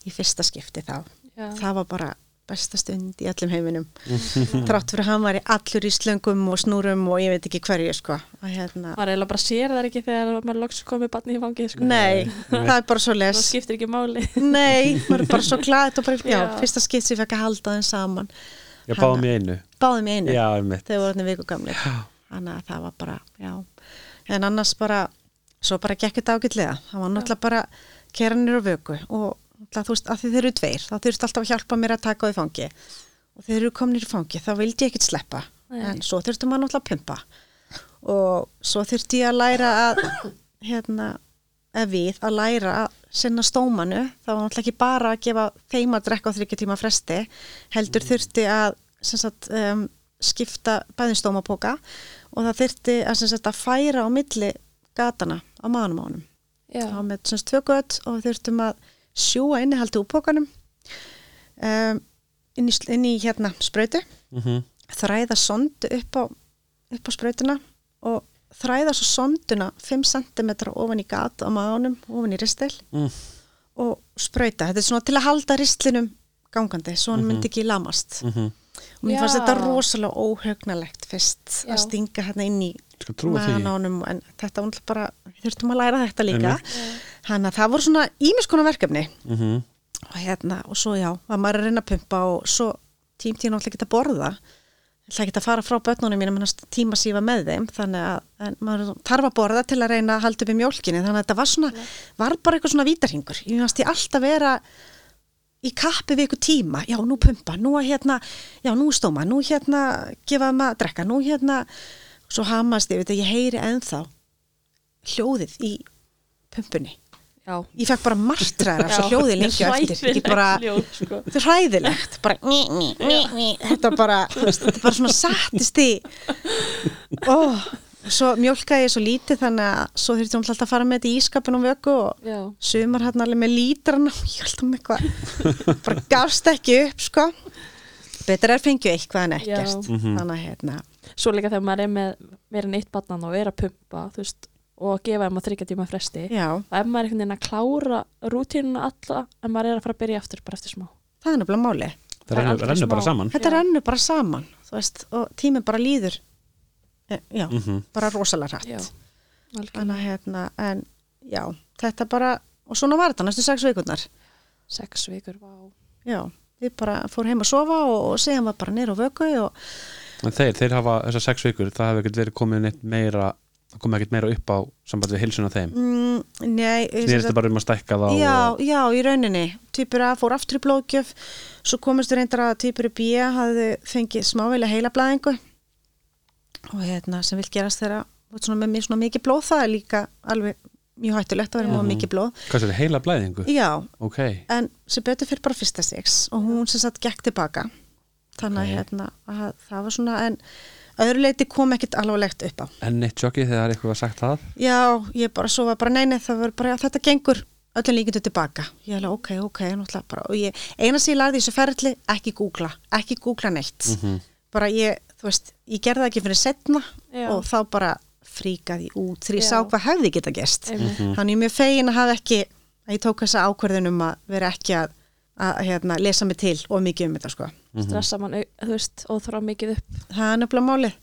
í fyrsta skipti þá. Já. það var bara besta stund í öllum heiminum. Trátt fyrir að hann var í allur í slöngum og snúrum og ég veit ekki hverju sko. Að hérna maður eiginlega bara sér það ekki þegar maður loks komið barni í fangið sko. Nei, það er bara svo les það skiptir ekki máli. Nei, maður er bara svo glad og bara, já, Já. fyrsta skipt sem ég fekk að halda þeim saman. Ég báðum í einu. Báðum í einu. Já, einmitt. Þegar voru þarna viku gamlir þannig að það var bara, já. En annars bara, svo bara gekk þetta ágætlega. Það var náttúrulega bara keranir og vöku og þú veist, að því þeir eru tveir þá þurfti alltaf að hjálpa mér að taka á því fangi og þeir eru kominir í fangi, þá vildi ég ekkert sleppa. Nei. en svo þurfti maður náttúrulega að pumpa. Og svo þurfti ég að læra að hérna, eða við að læra að sinna stómanu, það var náttúrulega ekki bara að gefa þeim að drekka á þryggja tíma fresti heldur þurfti að sagt, um, skipta bæðin stómapóka og það þurfti að, sagt, að færa á milli gatana á maðanum á honum Já. það var með svona tvö gött og þurftum að sjúa innihaldi úr pókanum um, inn, í, inn í hérna sprautu mm þræða sondu upp á, upp á sprautuna og þræða svo sonduna 5 cm ofan í gat á maðanum, ofan í ristil Mm. og sprauta, þetta er svona til að halda ristlinum gangandi, svo hann myndi ekki lamast Mhm. og mér fannst Já. þetta rosalega óhugnalegt fyrst Já. að stinga hérna inn í Skal trúa því. Honum en þetta var náttúrulega bara, við þurftum að læra þetta líka. Þannig að það voru svona ímiskona verkefni. Mm og hérna, og svo já, var maður að reyna að pumpa og svo tím tíma náttúrulega ekki að borða. Ég ætla ekki að fara frá börnunum mínum en tíma sífa með þeim. Þannig að en maður þarf að borða til að reyna að halda upp í mjólkinni. Þannig að þetta var svona, var bara eitthvað svona vítarhingur ég fannst ég alltaf vera í kappi við ykkur tíma, já nú pumpa nú að hérna, já nú stóma nú hérna gefa maður að drekka, nú hérna svo hamast ég, veit að ég heyri ennþá hljóðið í pumpunni Já. ég fekk bara marstræðar af svo hljóði lengi á eftir bara, hljóð, sko. þetta er hræðilegt bara, ný, ný, ný, þetta er bara, þetta er bara svona sattist í ó, svo mjólkaði ég svo lítið þannig að svo þurfti hún alltaf að fara með þetta í ískapin og vöku og Já. sumar hann alveg með lítrana og ég held um eitthvað bara gafst ekki upp, sko betur er fengið eitthvað en ekkert Já. Þannig að hérna Svo líka þegar maður er með meira en eitt barnan og er að pumpa veist, og gefa þeim að þryggja tíma fresti já, og ef maður er einhvern veginn að klára rútínuna alla en maður er að fara að byrja aftur bara eftir smá. Það er nefnilega máli Það Það rennur, aldrei rennur bara saman. Þetta Já. rennur bara saman þú veist, og tíminn bara líður. Eh, já, mm bara rosalega algjörlega. þannig að hérna, en já þetta bara, og svona var þetta næstu sex vikurnar. Sex vikur, vá. Já, við bara fór heim að sofa og, og síðan var bara nýr á vöku og En þeir, þeir hafa þessar sex vikur það hefur ekkert verið komið neitt meira það komið ekkert meira upp á samband við hilsuna þeim. Mm, nei, snýrist það bara um að stækka þá já, og, já, í rauninni. Týpur A fór aftur í blóðgjöf svo komist reyndar að týpur B hafði fengið smáveila heilablaðingu og hérna sem vil gerast þeirra með svona mikið blóð það er líka alveg mjög hættulegt að vera Já. með mikið blóð. Hvað sér, heila blæðingu? já, ok, en sem betur fyrir bara fyrsta sex og hún sem sagt gekk tilbaka þannig að Ok. hérna að það var svona en öðru leiti kom ekkit alvarlegt upp á enn eitt sjokki þegar eitthvað var sagt það já, ég bara svo var bara neini það var bara, já, þetta gengur öllum líkindu tilbaka ég alveg, ok, ok, náttúrulega bara og ég, eina sem ég lagði í þessu ferli, ekki googla ekki googla neitt mm bara ég, þú veist, ég gerði það ekki fyrir setna Já. og þá bara fríkaði út þegar ég Já. sá hvað hefði geta gerst Einmitt. þannig ég er mjög fegin að hafa ekki að ég tók þessa ákverðin um að vera ekki að, að hérna, lesa mig til og mikið um þetta sko. Stressa mann, þú veist, og þrá mikið upp. Það er nefnilega málið.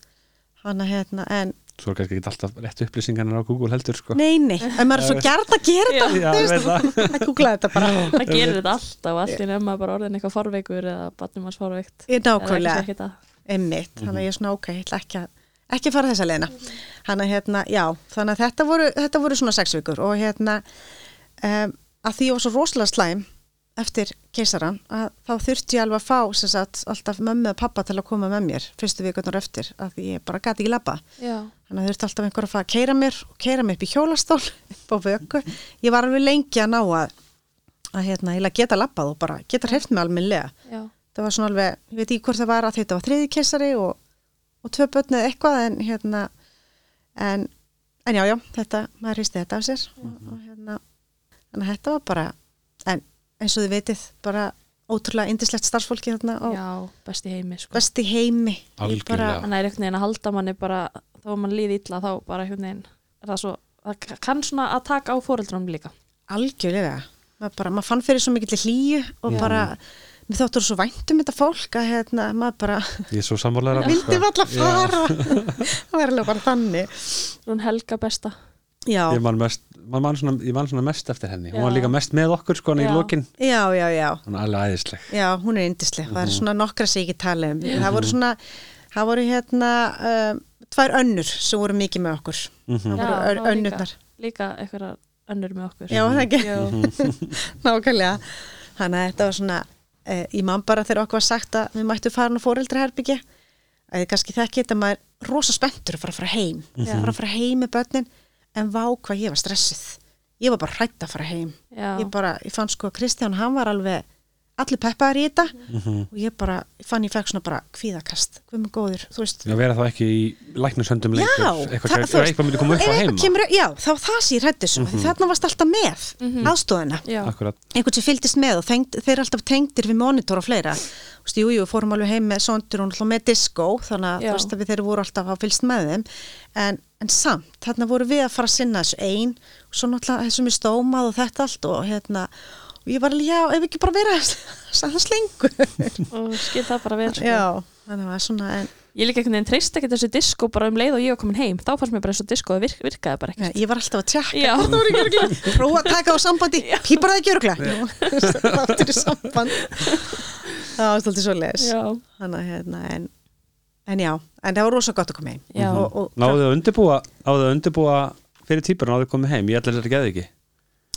Hann að hérna, en svo er kannski ekki alltaf rétt upplýsingarnir á Google heldur sko. nei, nei, en maður er svo gert að gera þetta Já, ég veit það. að googla þetta bara. Það gerir þetta alltaf og allt í nefn maður bara orðin eitthvað forveikur eða barnum hans forveikt ég nákvæmlega, ekki það. Einmitt. Þannig að ég er svona ok, ég ætla ekki að ekki fara þessa leina hann að hérna, já, þannig að þetta voru, þetta voru svona sex vikur og hérna um, að því ég var svo rosalega slæm eftir keisaran að þá þurfti ég alveg að fá sem sagt, alltaf mömmu og pappa til að koma með mér fyrstu vikurnar eftir að ég bara gati ekki já, þannig að þurfti alltaf einhver að fara að keira mér og keira mér upp í hjólastól upp á vöku. Ég var alveg lengi að ná að að hérna, ég geta labbað og bara geta hreift mig almennilega. Já, það var svona alveg, ég veit ekki hvort það var að þetta var þriði kessari og, og tvö börn eða eitthvað en hérna en, en já, já, þetta maður hristi þetta af sér. Og, og hérna, að þetta var bara en eins og þið vitið bara ótrúlega indislegt starfsfólki þarna og já, best í heimi sko. besti heimi. Ég Algjörlega. bara, þannig er einhvern veginn að halda manni bara þá er mann líði illa þá bara einhvern veginn er það svo, það kann svona að taka á fóreldrunum líka. Algjörlega. Maður, bara, maður fann fyrir svo mikill hlýju og Já. bara, mér þáttur svo vænt um þetta fólk að hérna, maður bara ég er svo sammálega vildi við alla fara. Það var alveg bara þannig. Hún helga besta já, ég man, mest, man, man svona, ég man svona mest eftir henni hún Já. var líka mest með okkur sko hann í Já. lokin já, já, já hann er alveg æðisleg Já, hún er yndisleg. Það Mhm. er svona nokkra sem ég ekki tala um. Það voru svona, það voru hérna um, tvær önnur sem voru mikið með okkur. mm Það voru það ör- var líka. önnurnar. líka eitthvað önnur með okkur Já, það ekki. Já, Nákvæmlega. Þannig að þetta var svona, eh, ég man bara þegar okkur var sagt að við mættum fara á fóreldraherbyggja. Að ég kannski þekki þetta maður er rosa spenntur að fara að fara heim. En vá hvað ég var stressið. Ég var bara hrætt að fara heim. Ég bara, ég fann sko að Kristján, hann var alveg allir peppaðar í þetta. Mhm. og ég bara, ég fann ég fekk svona bara kvíðakast, hvað með góður, þú veist. Já, vera þá ekki í læknishöndum lengur. Já, eitthvað, veist, eitthvað myndi koma upp á heima. kemur, já, þá það sér hrættu svo. Mhm. þarna varst alltaf með aðstóðina já, Akkurat, einhvern sem fylgdist með og tengd, þeir eru alltaf tengdir við monitor og fleira. Þú veist, jú, jú, fórum alveg heim með sondur og með disco þannig að þú veist að við þeir voru alltaf að fylgst með þeim. En, en samt, þarna voru við að fara að sinna þessu ein og svo náttúrulega þessum er stómað og þetta allt og hérna og ég var alveg, já, ef ekki bara vera það slengur og skil það bara vel sko. já, þannig að það var svona en, ég líka einhvern veginn treyst ekki þessu disko bara um leið og ég var komin heim. Þá fannst mér bara og disko virk, virkaði bara ja, ekki ég var alltaf að tjekka Já. hvort það voru ekki örglega prófa að taka á sambandi, pípar það ekki örglega áttur í samband. Það var stoltið svo les já, þannig að hérna en, en já, en það var rosa gott að koma heim. Já, og, og, Náðu að undirbúa, náðu að undirbúa fyrir típur náðu að koma heim, ég ætla að geða ekki. en, sem,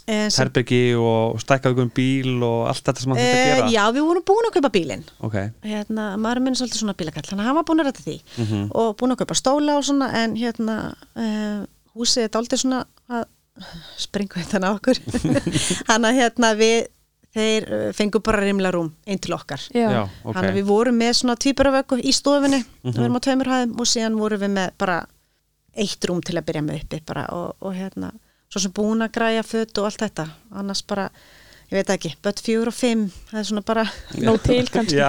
Herbergi og stækkaðu um bíl og allt þetta sem hann þetta e, gera. já, við vorum búin að kaupa bílinn. Ok, hérna, maður minn er svolítið svona bílakall þannig að hann var búin að rætta því. Mhm. og búin að kaupa stóla og svona en hérna uh, húsið er dálítið svona að springu þetta á okkur. Hann að hérna við þeir fengu bara rimla rúm einn til okkar. Já, já, ok Þannig að við vorum með svona tvíburavöku í stofunni. Mhm. við erum á tveimur hæðum og síðan vorum við með bara eitt rúm til að byrja með uppi bara og, og hérna, svo sem búin að græja föt og allt þetta, annars bara ég veit ekki, bött fjögur og fimm það er svona bara, nóg til kannski.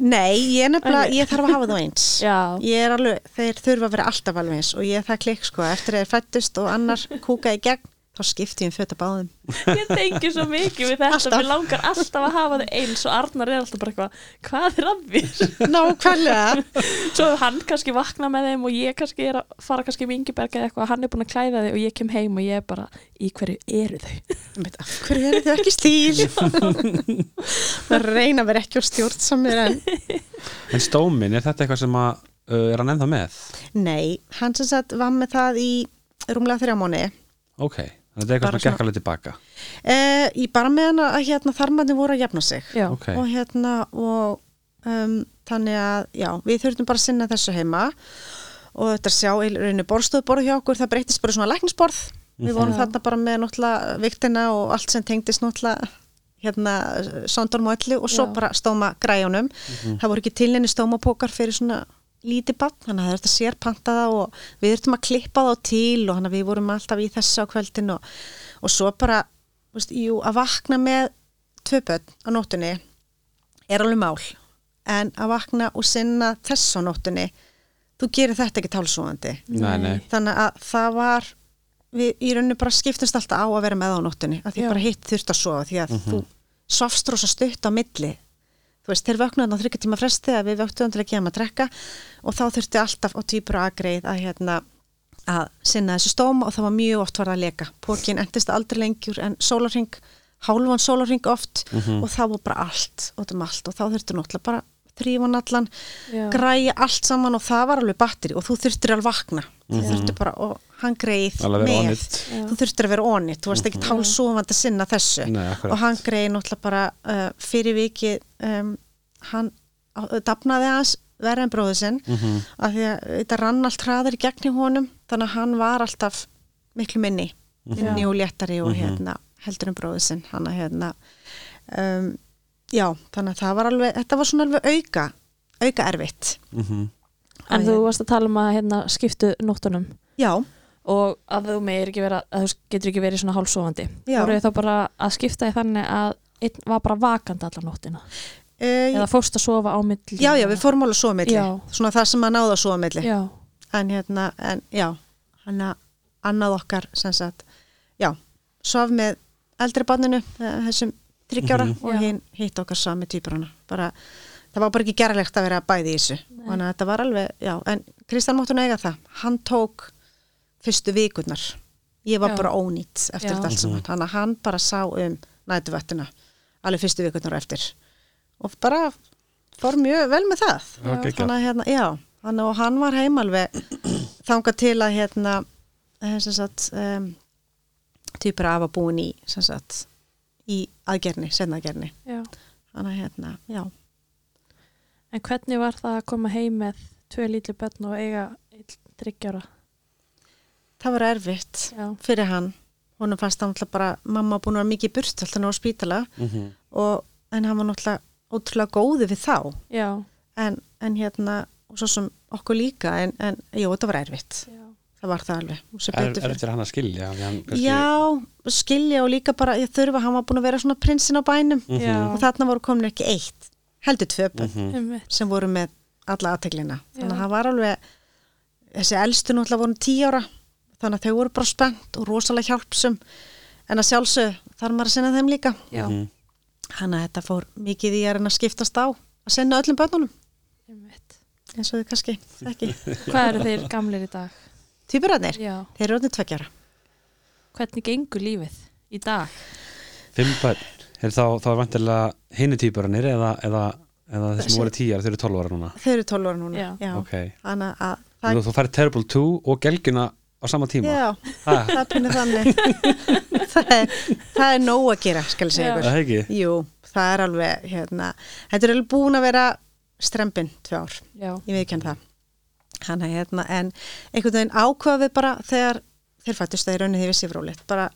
Nei, ég er nefnilega ég þarf að hafa það eins. Já, ég er alveg, þeir þurfa að vera alltaf alveg eins og ég er það klikk sko, eftir að þeir fættust og annar kúka í gegn þá skipti ég um föt að báðum ég tengi svo mikið við þetta Alltaf. mér langar alltaf að hafa þau eins og Arnar er alltaf bara eitthvað, hvað er að þér? nákvæmlega svo hann kannski vakna með þeim og ég kannski er að fara kannski með Ingeberg eða eitthvað, hann er búin að klæða þau og ég kem heim og ég er bara, í hverju eru þau? Hverju eru þau ekki stíl það reyna vera ekki á stjórnsamir en en stómin, er þetta eitthvað sem að uh, er hann ennþá með? nei, hann sem sagt var með það í rúmlega þrjá mánu Ok, þannig að þetta er eitthvað sem gekk alveg tilbaka. Eh, í bara meðan að hérna þarmandi voru að jafna sig. Já, Ok, og hérna og um, þannig að já, við þurftum bara að sinna þessu heima. Og þetta sjá í rauninu borðstofborð hjá okkur, það breytist bara svona læknisborð. Við vorum Já. þarna bara með náttúrulega viktina og allt sem tengdist náttúrulega hérna sándorm og öllu og svo Já. bara stóma græjunum. Það voru ekki til henni stómapókar fyrir svona lítið bann, þannig að það er þetta sérpanta það og við þurftum að klippa það á til og þannig að við vorum alltaf í þessu á kvöldin og, og svo bara, veist, jú, að vakna með tvö börn á nóttunni er alveg mál. En að vakna og sinna þess á nóttunni þú gerir þetta ekki nei þannig að það var við í rauninu bara skiptumst alltaf á að vera með á nóttunni að því Já. bara hitt þurft að sofa því að þú svafst rosa stutt á milli þú veist, þeir vöknuðan á þryggja tíma fresti að við vöktuðum til að maður að drekka og þá þurfti alltaf á týpur og agreið að hérna að sinna þessu stóma og það var mjög oft varð að leka. Pókin endist aldrei lengjur en sólarring, hálfan sólarring oft og það var bara allt um allt og þá þurfti náttúrulega bara þrýfan allan, græja allt saman og það var alveg batteri og þú þurftir alveg vakna. Þú þurftir bara, og hann greið með, þú þurftir að vera onit þú varst ekki tálsofandi að sinna þessu. Nei, og hann greið náttúrulega bara uh, fyrir viki um, hann uh, dafnaði hans verið en bróðu sinn. Mhm. af því að þetta rann allt hraðar í gegn í honum þannig að hann var alltaf miklu minni minni og léttari og hérna heldur en bróðu sinn hann að hérna um, já, þannig að það var alveg þetta var svona alveg auka auka erfitt. Mhm. en þú varst að tala um að hérna, skiptu nóttunum? Já, og að þú meir ekki vera að þú getur ekki verið svona hálfsofandi. Voru þið þá bara að skipta í þannig að einn var bara vakandi allar nóttina? Uh, eða fórst að sofa á milli? Já, já, við fórum alveg svo milli. Já. svona það sem að náða svo milli. Já, en hérna, en já hann að annað okkar sem sagt, já, svaf með eldri barninu, eh, þessum þryggjára Mhm. og Já. hinn hitt okkar sami týpurana, bara það var bara ekki gerlegt að vera bæði í þessu. Þannig að þetta var alveg, já, en Kristján máttu eiga það, hann tók fyrstu vikurnar. Ég var Já. bara ónýtt eftir þetta allt saman. Þannig að hann bara sá um nætuvættina alveg fyrstu vikurnar á eftir. Og bara fór mjög vel með það. Já, þannig að hérna, já þannig og hann var heim alveg þangað til að hérna eh, sem sagt um, týpur af að búin í sem sagt í aðgerni, sennaðgerni þannig að hérna, já. En hvernig var það að koma heim með tvö lítli börn og eiga þryggjara það var erfitt já, fyrir hann. Honum fannst það náttúrulega bara mamma búin að vera mikið í burt alltaf ná á spítala. Mhm. og, en hann var náttúrulega ótrúlega góði við þá. Já, en, en hérna, og svo sem okkur líka en, en jú, þetta var erfitt. Já. það var það alveg Er, betur er hann að skilja hann kannski- Já, skilja og líka bara ég þurfa, hann var búin að vera svona prinsinn á bænum. Já. og þarna voru komin ekki eitt heldur tvö bönn Mhm. Einmitt. sem voru með alla aðteglina þannig að það var alveg þessi elstu náttúrulega voru tíu ára þannig að þau voru bara spennt og rosalega hjálpsum en að sjálfsög þarf maður að sinna þeim líka. Já, Mhm. hann að þetta fór mikið í að reyna að skiptast á að sinna öllum börnunum. Eins og þið kannski ekki Hvað eru þeir gamlir í dag? Týpurarnir, Já, þeir eru orðin tveggjara hvernig gengur lífið í dag? Fimm börn. Er þá, þá er vantilega hinni týpurannir eða, eða, eða þeir sem voru tíjar, þeir eru 12 ára núna? Þeir eru 12 ára núna Já. Ok, þannig að þú færið Terrible 2 og Gelgjuna á sama tíma? Já, Ha, það er það, er, það er nóg að gera skal ég segja Já. ykkur. Er Jú, það er alveg hérna, þetta er alveg búin að vera strempin tvö ár, Já, ég ekki hann það. Hann að hérna, en einhvern veginn ákvaða við bara þegar þeir fættust það í rauninni því við séfrólit bara,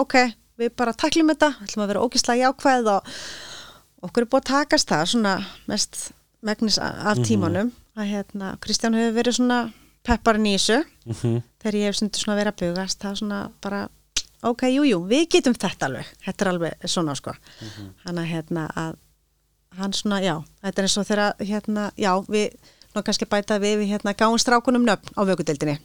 ok, við bara taklum þetta ætlum að vera ógislega jákvæð og okkur er búið að takast það svona mest megnis af tímanum að hérna, Kristján hefur verið svona pepparinn í þessu. Mhm. Þegar ég hef stundu svona verið að bugast það er svona bara, ok, jú, jú, við getum þetta alveg, þetta er alveg svona sko, hann að hérna að hann svona, já, þetta er eins og þegar hérna, já, við nú kannski bæta við, við hérna gáum strákunum nöfn á vökudeldinni,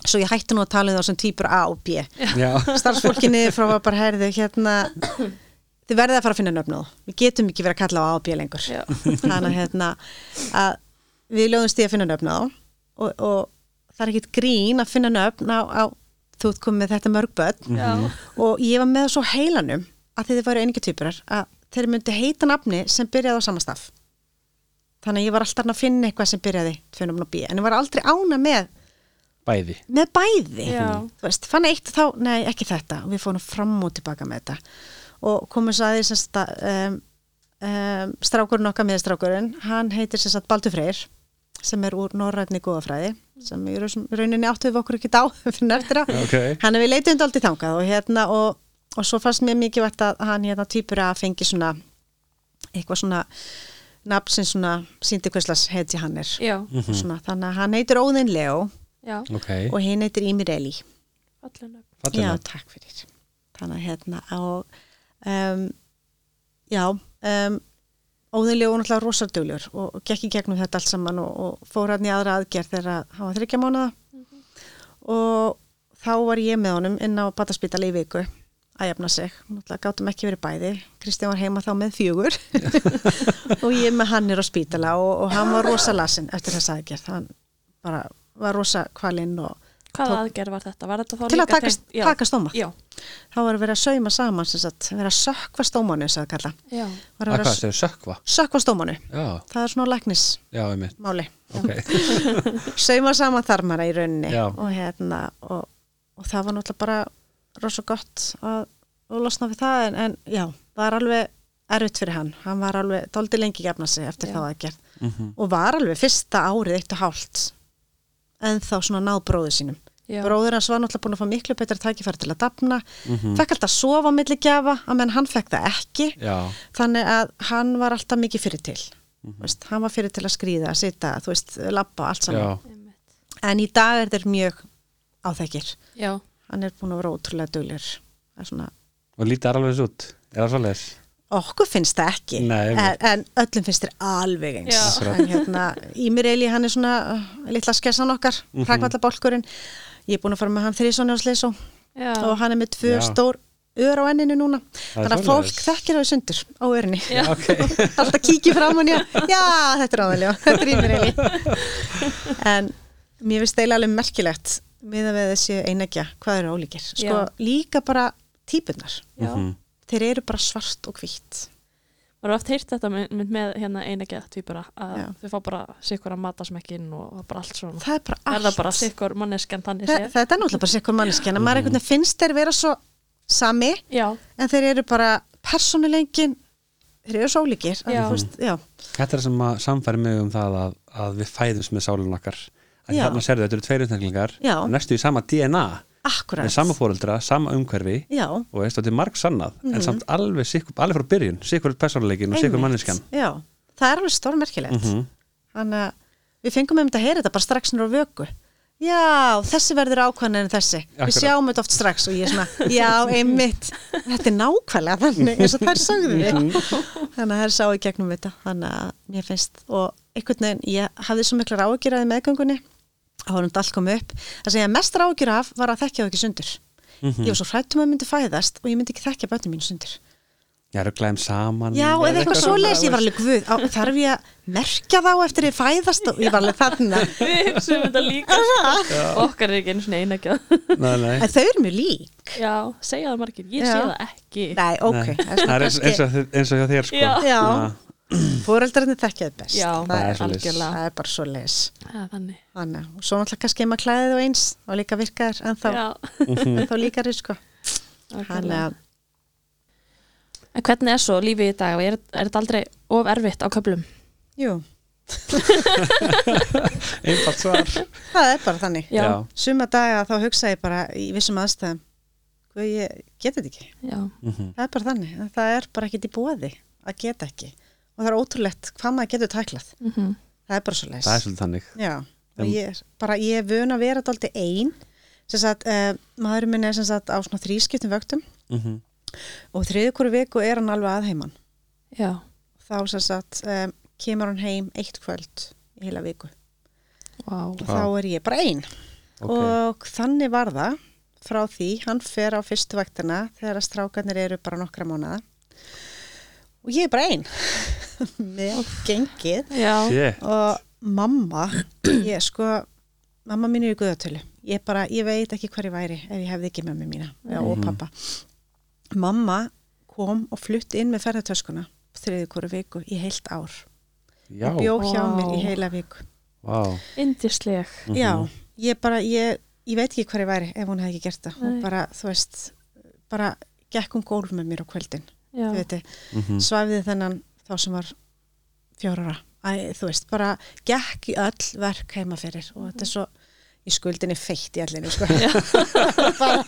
svo ég hætti nú að tala um það sem týpur A og B. Já, starfsfólkinni frá að bara herðu hérna þið verðið að fara að finna nöfn við getum ekki verið að kalla á A og B lengur. Þannig að hérna að við lögumst í að finna nöfn á þá og, og það er ekkit grín að finna nöfn á, á þú ert komið með þetta mörg börn. Já, og ég var með það svo heilanum að þið væru einingi týpurar að þeir myndi heita nafni sem byrjaði á sama stað. Þannig að ég var alltaf að finna eitthvað sem byrjaði tvö nöfn á B en ég var aldrei ána með bæði. Með bæði. Já. þú veist, fann eitt þá, nei ekki þetta. Og við fórum fram og tilbaka með þetta. Og komum svo aðeins sem sagt að um, um, strákurinn okkar með strákurinn hann heitir sem sagt Baldur Freyr sem er úr norrætni góðafræði sem í raun- rauninni áttu við okkur ekki á fyrir nefndira Ok, hann er við leitum aldrei þangað og hérna og, og svo fannst mér mikið vært að hann hérna týpur að fengi svona eitthvað svona nafn sem svona síndi hverslas heiti hann er. Já, og svona, þannig að hann heitir Óðinn Leo já, ok. Og hinn heitir Ímir Eli já, takk fyrir. Þannig að hérna og um, já um, óðinlega og náttúrulega rosardugljur og, gekk í gegnum þetta allt saman og, og fór hann í aðra aðgerð þegar hann var þryggja mánuða og þá var ég með honum inn á bataspítali í viku að jafna sig, náttúrulega gátum ekki verið bæði Kristján var heima þá með fjögur. Og ég með hann er á spítala og, og hann var rosa lasin eftir þess aðgerð. Hann bara var rosa kvalinn og Hvaða aðgerð var þetta? Var þetta þá til að taka, já, taka stóma. Já, þá var að vera að sauma saman sem sagt, vera að sökva stómanu sem það kalla já, var Að að vera hvað, að sökva? sökva stómanu Já, það er svona læknismáli. Já, einmitt. Ok, sauma saman þarmara í rauninni. Já. og hérna og, og það var náttúrulega bara rosa gott að, að losna við það en, en já, það er alveg erfitt fyrir hann, hann var alveg doldi lengi gefna sig eftir Já. þá aðgerð. Mhm. og var alveg fyrsta árið eitt og hálft en þá svona náð bróðu sínum. Já, bróður hans var náttúrulega búin að fá miklu betra tækifæri til að dafna, Mhm. fekk alltaf að sofa á milli gjafa, að menn hann fekk það ekki. Já, þannig að hann var alltaf mikið fyrir til Mhm. veist, hann var fyrir til að skrýða, sita þú veist, labba, allt saman. Já. En í dag er þetta mjög áþekir já, hann er búin að vera ótrúlega er svona, Og lítið alveg þessu út. Er það svoleiðis? Okkur finnst það ekki. Nei, en, en öllum finnst þér alveg eins. En hérna, Ímir Eli, hann er svona uh, litla skessan okkar, mm Mhm. ég er búin að fara með hann þrísonni á Sleisó og hann er með tvö Já. stór ör á enninu núna. Það er þannig að fólk þekkir það sundur á örinni já, Ok, alltaf kíkir fram og já, já, þetta er áðalega þetta er Ímir Eli en mér finnst eiginlega alveg merkilegt með að við þessi einægja hvað eru ólíkir? Sko Já. líka bara típunar já. Þeir eru bara svart og hvítt Maður har oft heyrt þetta með, með, hérna einegja tvíbura að Já. þau fá bara sikkur að mata smekkin og það er bara allt svona það er bara Er allt það bara sikkur manneskjan þannig Þa, þetta er náttúrulega bara sikkur manneski en maður einhvern veginn finnst þeir vera svo sami Já, en þeir eru bara persónulengin þeir eru svo ólíkir að Já. þú veist, já, Þetta er sem að samfæri mig um það að, að við fæðumst með sálun okkar að Já. þarna serðu þetta eru tveir einstaklingar Já. næstu í sama DNA akkurat. Með sama fóreldra, sama umhverfi já, og veist, þetta er marg sannað Mhm. en samt alveg, sikkur, alveg frá byrjun sikkur persónuleikin og sikkur manneskjan. Já, það er alveg stórmerkilegt. Mm þannig að við fengum um þetta að heyra þetta bara strax á vöku. Já, þessi verður ákvæðan en þessi. Akkurat. við sjáum þetta oft strax og ég er svona já, einmitt, þetta er nákvæmlega þannig eins og þær sögðu við þannig að þær sá í gegnum þetta. Þannig að mér finnst og einhvern veginn, ég hafði svo mikla ráðgjur að meðgöngunni að hún allt kom upp. Það sem ég hafði mest ráðgjur af var að þekkja það ekki sundur. Mhm. ég var svo hrættum að myndi fæðast og ég myndi ekki þekkja börnum mínu sundir Já, rugglaðum saman Já, eða eitthvað svo les, ég var alveg guð, á, þarf ég að merkja þá eftir ég fæðast? Og ég var alveg þarna. Við hugsaum þetta líka sko. Okkar er ekki einu svona einægjað Nei, nei. En þau eru mjög lík. Já, segja það margir, ég sé það ekki. Nei, ok. Eins og hjá þér sko. Já. Já. Fóreldrarnir þekkjaði best. Já, það, það er, algjörlega það er bara svo les. Er þannig Þannig, og svo náttúrulega kannski maður klæðið og eins og líka virkaðir en þá, Já, líka sko. Þannig að, En hvernig er svo lífið í dag og er, er þetta aldrei of erfitt á köflum? jú, Einfalt svar það er bara þannig. Já, já, Suma daga þá hugsa ég bara í vissum aðstæðum, hvað ég geti þetta ekki. Mhm. Það er bara þannig, það er bara ekkit í bóði að geta ekki. Og það er ótrúlegt hvað maður getur tæklað. mhm, Það er bara svo leis. Það er svolítið þannig og ég bara, ég er vön að vera dálítið ein. Sem sagt, uh, maðurinn minn er sem sagt á svona þrískiptum vöktum Mhm. og þriðu hverju viku er hann alveg aðheiman. já, Þá sem sagt, um, kemur hann heim eitt kvöld í heila viku. vá Og þá er ég bara ein. Ok. Og þannig var það frá því, hann fer á fyrstu vaktina þegar að strákarnir eru bara nokkra mánuða. Og ég er bara ein með gengið og mamma, ég sko, mamma mín er í guðatölu. Ég bara, ég veit ekki hver ég væri ef ég hefði ekki mömmu mína já, og Mhm. pappa. Mamma kom og flutti inn með ferðartöskuna þriði hverju viku í heilt ár. Já, Bjó hjá Vá. mér í heila viku. vá indisleg Mhm. Já, ég bara, ég, ég veit ekki hver ég væri ef hún hefði ekki gert það. Nei. bara, þú veist, bara gekk um gólf með mér á kvöldin. Veit, Mhm. svæfði þennan þá sem var fjórara. Æ, þú veist, bara gekk í öll verk heima fyrir og þetta er svo í skuldinni feitt í allinu, sko. bara,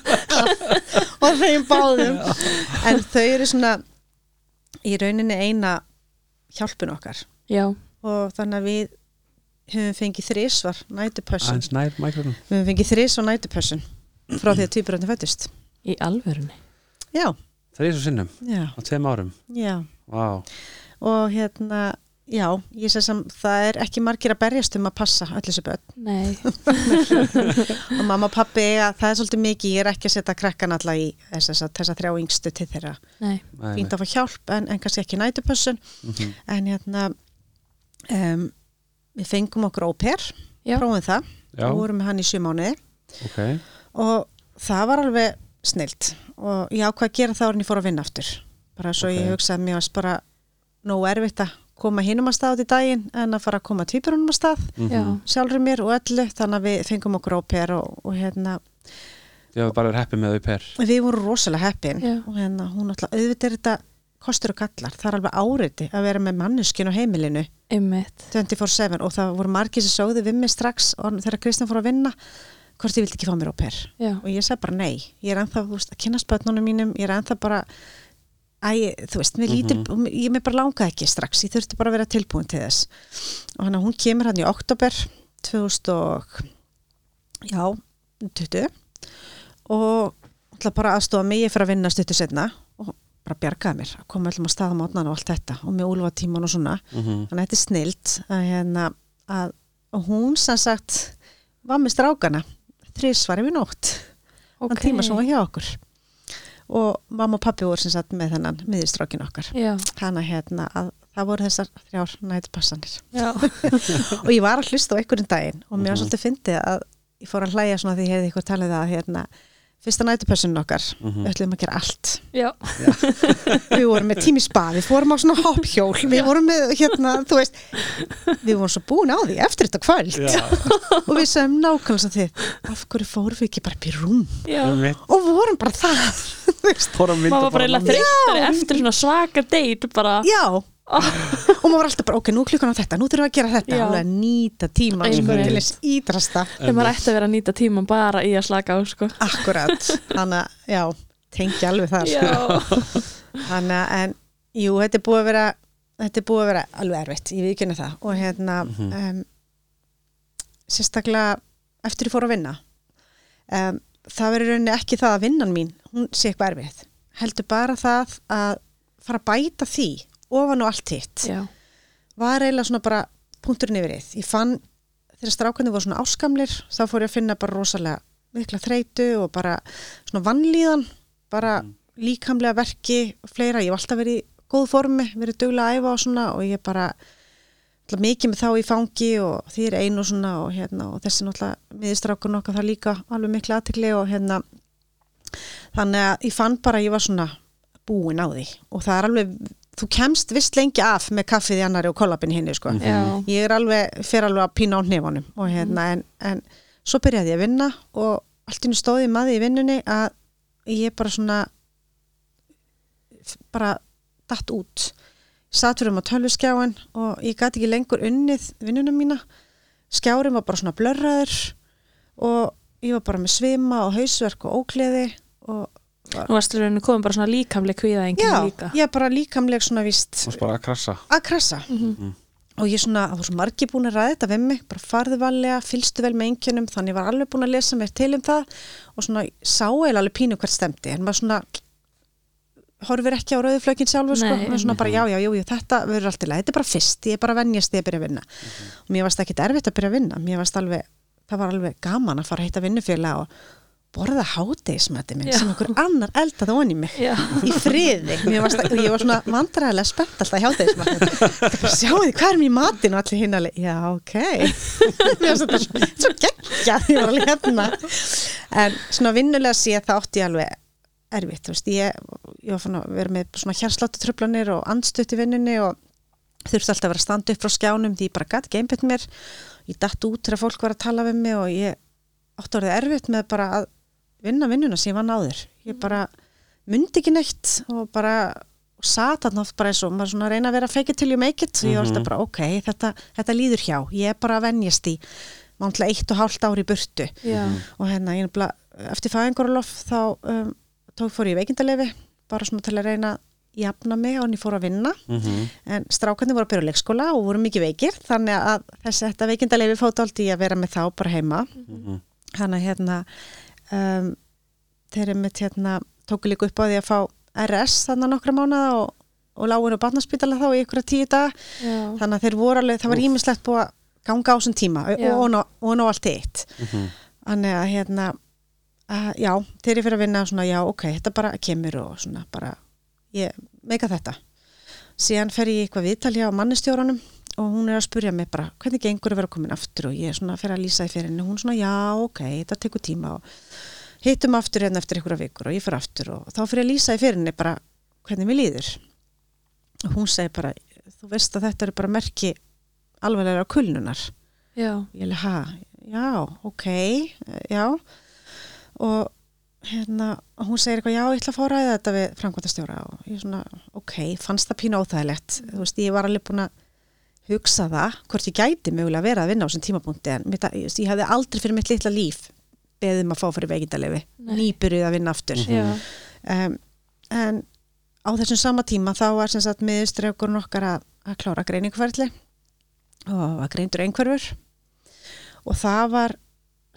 og þeim báðum. En þau eru svona í rauninni eina hjálpun okkar já, og þannig að við höfum fengið þrísvar nætupössun. Við höfum fengið þrísvar nætupössun frá því að tvíburandi fættist. í alvörunni Já, Það er svo sinnum já, á tveim árum. Vá Og hérna, já, ég sé sem það er ekki margir að berjast um að passa öll þessu börn. Nei, Og mamma og pappi, það er svolítið mikið, ég er ekki að setja krakkan alla í þess að þessa þrjá yngstu til þeirra. Fínt að fá hjálp en, en kannski ekki nætupössun. nei. Mhm. En hérna, um, við fengum okkur óper, prófum það, og vorum með hann í sjö mánuði. ok og það var alveg snilt. Og ég ákvað að gera það árin ég fór að vinna aftur. Bara svo Ok. ég hugsaði að mér varst bara nógu erfitt að koma hinum að stað út í daginn en að fara að koma týpurunum að stað já, Mhm. sjálfur mér og öllu þannig að við fengum okkur óper og, og hérna Já, bara er heppið með þau per við vorum rosalega heppin Já. og hérna hún alltaf auðvitað er þetta kostur og kallar, það er alveg áriti að vera með manneskinu á heimilinu. Einmitt. 24-7 og það voru margir sem sögðu við mig strax og þegar Kristján fór að vinna hvort ég vildi ekki fá mér óper Já, og ég sagði bara nei, ég er veist, að kynna spötnunum mínum, ég er ennþá bara æ, þú veist, mér lítur ég mér bara langaði ekki strax, ég þurfti bara að vera tilbúin til þess. Og hann að hún kemur hann í oktober 2000 og já, 20 og ætla bara aðstofa mig, ég fyrir að vinna stuttu setna og bara bjargaði mér að koma öllum að staða mótnan og allt þetta. Og með úlfa tíman og svona. Mhm. þannig að þetta er snilt að, hérna, að, og hún sem sagt var með strákana þrísvari við nótt. Ok. þann tíma sem var hjá okkur. Og mamma og pappi voru sem sagt með þennan miðistrákin okkar. Já, hana hérna að það voru þessar þrjár nætupassanir já, og ég var að hlusta á einhverjum daginn og mér var Mhm. svolítið fyndið að ég fór að hlæja svona því ég hefði ykkur talið að hérna fyrsta nætupassunin okkar. Mhm. við ætlum að gera allt. Já, við vorum með tími spa, við fórum á svona hoppjól við vorum með hérna, þú veist við vorum svo búin á því eftir þetta kvöld. Og við sögum nákvæmlega sem þið af hverju fórum við ekki bara upp í rúm? Já. Og vorum bara það Maður var bara þreyttari eftir svona svaka date bara. Já og maður var alltaf bara, ok, nú klukkan á þetta nú þurfum við að gera þetta, alveg að nýta tíma sko, til þess ídrasta þegar maður ætti að vera að nýta tíman bara í að slaka á sko. Akkurat, þannig að, já tengja alveg þar Já, þannig að, en, jú, þetta er búið að vera þetta er búið að vera alveg erfitt ég viðkynna það. Og hérna um, sérstaklega eftir ég fór að vinna um, það verður rauninni ekki það að vinnan mín hún sé eitthvað erfið heldur bara það að fara að bæta því ofan og allt hitt. Já, var eiginlega svona bara punkturinn yfir ég fann þegar strákandi voru svona áskamlir þá fór ég að finna bara rosalega mikla þreytu og bara svona vannlíðan bara líkamlega verki og fleira, ég hef alltaf verið í góð formi, verið duglega að æfa og svona og ég bara alltaf mikið með þá í fangi og því er einu og svona og hérna og þessi náttúrulega miðistrákur nokkað það líka alveg mikla aðtekli og hérna þannig að ég fann bara að ég var svona búin á því. Og það er alveg þú kemst vist lengi af með kaffið í annari og kollabin hinni sko. Já, ég er alveg, fer alveg að pína á hnefanum og hérna en, en svo byrjaði ég að vinna og allt innu stóði maður í vinnunni að ég bara svona bara datt út. Satt fyrir um á tölvuskjáin og ég gæti ekki lengur unnið vinnuna mína. Skjárin var bara svona blörraður og ég var bara með svima og hausverk og ókleði nú varst þú komið bara svona líkamleg kvíða já, enginn líka. ég er bara líkamleg svona víst og bara að krassa. að krasa og ég svona, það var svo margi búin að ræða þetta við mig, bara farðu valega, fylgstu vel með einkjönum, þannig ég var alveg búin að lesa mér til um það og svona sá eiginlega alveg pínu hvert stemdi, en maður svona horfir ekki á rauðuflökin sjálfur sko, Nei. maður svona bara já, já, jú, jú, þetta verður allt í lagi, þetta er bara fyrst, ég er bara að venjast því að byrja að vinna. Og mér varst ekki erfitt að byrja að vinna, mér varst alveg það var alveg gaman að fara að hitta vinnufélag og borða hátegismætti minn Já. sem einhver annar eldaði onni mig Já, í friði. Varst, og ég var svona vandræðilega spennt alltaf hjá þeir sjáu því hvað er mér í matinn? Og allir hinn alveg, já ok. Mér varst þetta svo, svo geggja því ég var alveg hérna. En svona vinnulega sé það átti alveg erfitt, þú veist, ég, ég var fann að vera með svona hjarsláttu tröflanir og andstutt í vinnunni og þurfti alltaf að vera að standa upp frá skjánum því ég bara gæti einbytt mér. Ég datt út þegar fólk var að tala við mig og ég átti orðið erfitt með bara að vinna vinnuna sem ég vann áður ég bara myndi ekki neitt og bara og sat þarna oft bara eins og maður svona að reyna að vera fake it till you make it. Og ég var alltaf bara ok, þetta, þetta líður hjá. Ég er bara að venjast í mántilega eitt og hálft ári í burtu. Já, og hérna ég nefnilega, eftir fæðingarlof þá um, tók fór ég veikindalefi bara svona til að reyna að jafna mig og hann ég fór að vinna. Mhm. en strákarnir voru að byrja leikskóla og voru mikið veikir þannig að þessi þetta veikindalefi fótt aldrei að vera með þá bara heima. Mhm. hann að hérna um, þeir eru mitt hérna tóku líka upp á því að fá RS þannig nokkra mánuða og, og lágur á barnaspítala þá í ykkur tíu dag já, þannig að þeir voru alveg, það var ímislegt búið að ganga á þessum tíma og, Já. og, og ná allt eitt. Mhm. þannig að hérna að, já, þeir eru fyrir að vinna svona já, ok, þetta bara kemur og svona bara, ég meika þetta síðan fer ég eitthvað viðtal hjá mannistjóranum og hún er að spurja mig bara, hvernig gengur að vera komin aftur? Og ég er svona fer að lýsa í fyrir henni, hún svona já, ok, þetta tekur tíma og hittum aftur hérna eftir einhverja vikur og ég fer aftur. Og þá fyrir að lýsa í fyrir henni bara hvernig mér líður. Og hún segir bara, þú veist að þetta eru bara merki alveglega kulnunar. Já, ég alveg, ha, já, ok já. Og hérna, hún segir eitthvað, já, ég ætla að fá að ræða þetta við framkvæmtastjóra og ég svona, ok, fannst það pínu óþægilegt. Þú veist, ég var alveg búin að hugsa það, hvort ég gæti mögulega að vera að vinna á þessum tímapunkti, en mitt, ég, ég hefði aldrei fyrir mitt litla líf beðum að fá fyrir veikindalefi, nýbyrjuð að vinna aftur. Já, um, en á þessum sama tíma þá var sem sagt miðustreikur okkar að, að klára greiningferðli og var greindur einhverfur. Og það var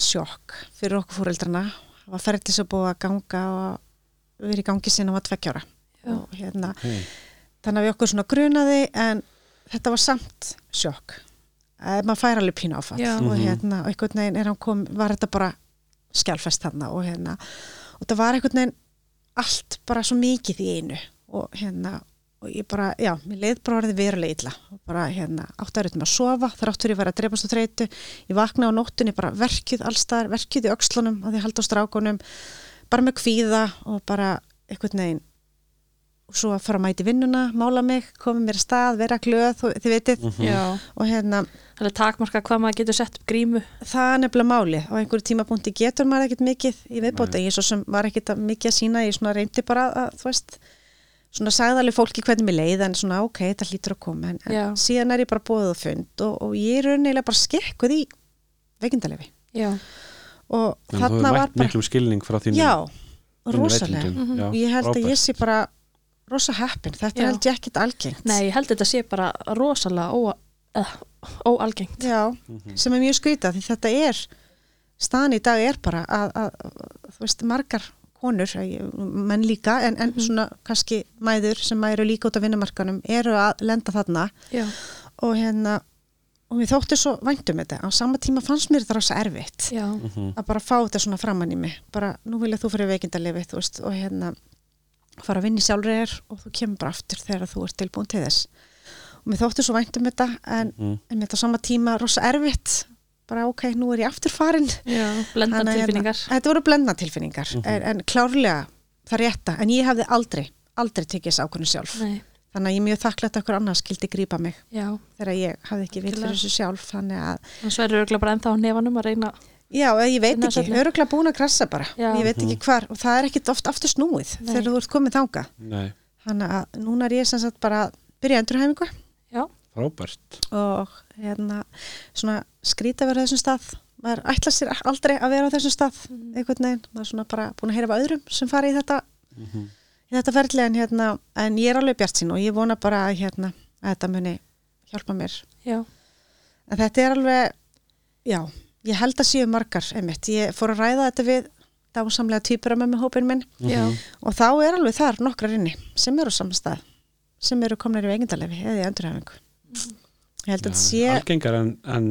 sjokk fyrir okkur fóreldrana það var ferðli sem búið að ganga og verið í gangi sinna var tveggjára Já. og hérna Ok. þannig að við okkur svona grunaði en þetta var samt sjokk að maður fær alveg pínu áfall Já. og Mhm. hérna og einhvern veginn er hann kom, var þetta bara skjálfest þarna og hérna og það var einhvern veginn allt bara svo mikið í einu og hérna og ég bara, já, mér leið bara orðið verulega illa. Og bara hérna, átt að að sofa þar áttur ég var að dreipast á þreytu. Ég vakna á nóttunni bara verkjuð allstaðar verkjuð í öxlunum að því halda á strákunum bara með kvíða og bara einhvern veginn og svo að fara að mæti vinnuna, mála mig koma mér að stað, vera glöð, þú- þið vitið. Mhm. já. Og hérna, það er takmarka hvað maður getur sett upp grímu. Það er nefnilega máli á einhverju tímapunkti getur maður ekkert mikið í viðbóta, ég svo sem var ekkert að mikið að sína, ég svona reyndi bara að, þú veist svona sagði alveg fólki hvernig mér leið en svona ok, þetta hlýtur að koma en, en síðan er ég bara bóðið og fund og, og ég er raunilega bara skekkuð í veikindalefi já, og En þú þarna hefur var mætt bara miklum skilning frá þínu já, rosalega veitendum. Mhm. Já, ég held að frábært. ég sé bara rosa heppin, þetta Já. er held ég ekkit algengt nei, ég held þetta sé bara rosalega ó, uh, óalgengt já, Mhm. sem er mjög skrýta því þetta er staðan í dag er bara að, að þú veist, margar konur, menn líka en, en svona kannski mæður sem eru líka út af vinnumarkanum eru að lenda þarna. Já, og hérna og mér þótti svo væntum þetta. Á sama tíma fannst mér þetta rosa erfitt já, að bara fá þetta svona framann í mig. Bara nú vilja þú fyrir veist, og hérna fara að vinna í sjálfur og þú kemur bara aftur þegar þú ert tilbúin til þess. Og mér þótti svo væntum þetta en, mm. en mér þetta á sama tíma rosa erfitt bara ok, nú er ég aftur farin. Já, blenda Þannig að hérna- tilfinningar. þetta voru blendna tilfinningar Mhm. en, en klárlega það rétta en ég hefði aldrei, aldrei tekið þess ákvörðin sjálf. Nei, þannig að ég er mjög þakklætt að okkur annars skildi grípa mig já, þegar ég hafði ekki vilt fyrir þessu sjálf þannig að, þannig verður örgulega bara ennþá á nefanum að reyna já, ég veit ekki svefninn. öruglega búin að krassa bara. Já. ég veit ekki hvar og það er ekkit oft aftur snúið Nei. þegar þú ert komið þanga Nei, þannig að núna er ég sem sagt bara að byrja frábært. Og hérna svona skrýta verið þessum stað. Maður ætla sér aldrei að vera á þessum stað einhvern veginn, maður er svona bara búin að heyra af öðrum sem fari í þetta mm í þetta ferli. En hérna, en ég er alveg bjart sín og ég vona bara að hérna að þetta muni hjálpa mér. Já, en þetta er alveg já, ég held að séu margar einmitt, ég fór að ræða þetta við dásamlega týpur að með hópin minn já, og þá er alveg þar nokkrar inni sem eru á saman stað sem eru komnir í veikindalefi eða í endurhæfingu. Ég held að þetta sé Algengar en, en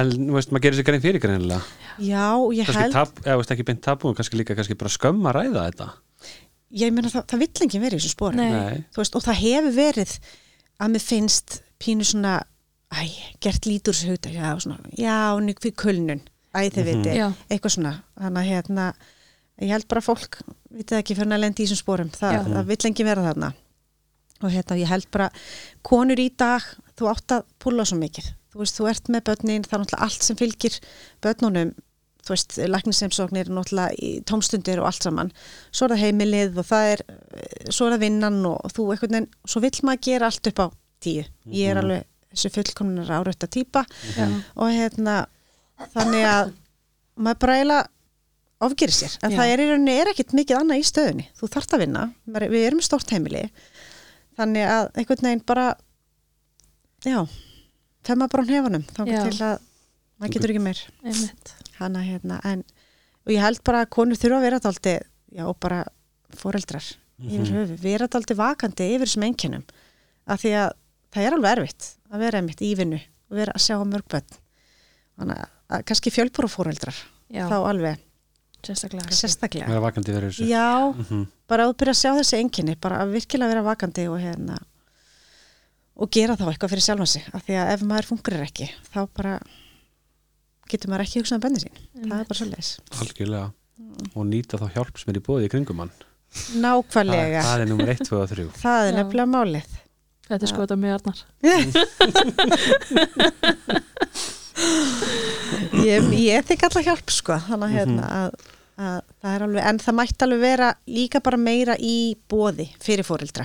en, þú veist, maður gerir sér grein fyrir greinilega. Já, ég kannski held, tab, eða veist ekki beint tabu kannski líka kannski bara skömm að ræða þetta. Ég meina það, það vill enginn verið í þessu spóri Nei. þú veist, og það hefur verið að mér finnst pínu svona æ, gert lítur þessu hugta já, svona, já, nýg fyrir kulnun. Æ, þið Mhm. viti, já, eitthvað svona. Þannig að hérna, ég held bara fólk vitið ekki fyrir að lendi í þessum spórum það, Já. það vill enginn vera þarna. Og hérna, ég held bara konur í dag, þú átt að púla svo mikið, þú veist, þú ert með börnin það er náttúrulega allt sem fylgir börnunum. Þú veist, læknisheimsóknir náttúrulega í tómstundir og allt saman. Svo er það heimilið og það er svo er það vinnan og þú eitthvað veginn, svo vill maður gera allt upp á tíu. Ég er Mhm. alveg þessu fullkomnar árötta típa. Já, og hérna þannig að maður bara eiginlega ofgerir sér, en Já. það er í rauninni er ekkit mikið annað í stöðunni, þú þarft að vinna. Við erum með stórt heimili. Þannig að einhvern veginn bara já maður bara á hnefanum, þá til að maður getur ekki meir. Hana hérna, en og ég held bara að konur þurfa að vera daldi já, og bara foreldrar yfir höfu, vera daldi vakandi yfir þessum einkennum, af því að það er alveg erfitt að vera einmitt í vinnu og vera að sjá á mörg börn. Þannig að, að kannski fjölbúra foreldrar já, þá alveg. Sérstaklega sérstaklega. Vera vakandi verið þessu. Já, Mhm. bara að byrja að sjá þessi enginni bara að virkilega vera vakandi og hérna og gera þá eitthvað fyrir sjálfan sig af því að ef maður fungurir ekki þá bara getur maður ekki hugsað um bönni sín. Það er bara svolítið algjörlega. Og nýta þá hjálp sem er í bóði í kringum hann. Það, nákvæmlega, það er nummer 1, 2 og 3 það er Já. nefnilega málið. Þetta er sko þetta mjög arnar. Ég, ég þykk alltaf hjálp sko. Þannig að, hérna, að, að það er alveg en það mætti alveg vera líka bara meira í bóði fyrir fóreldra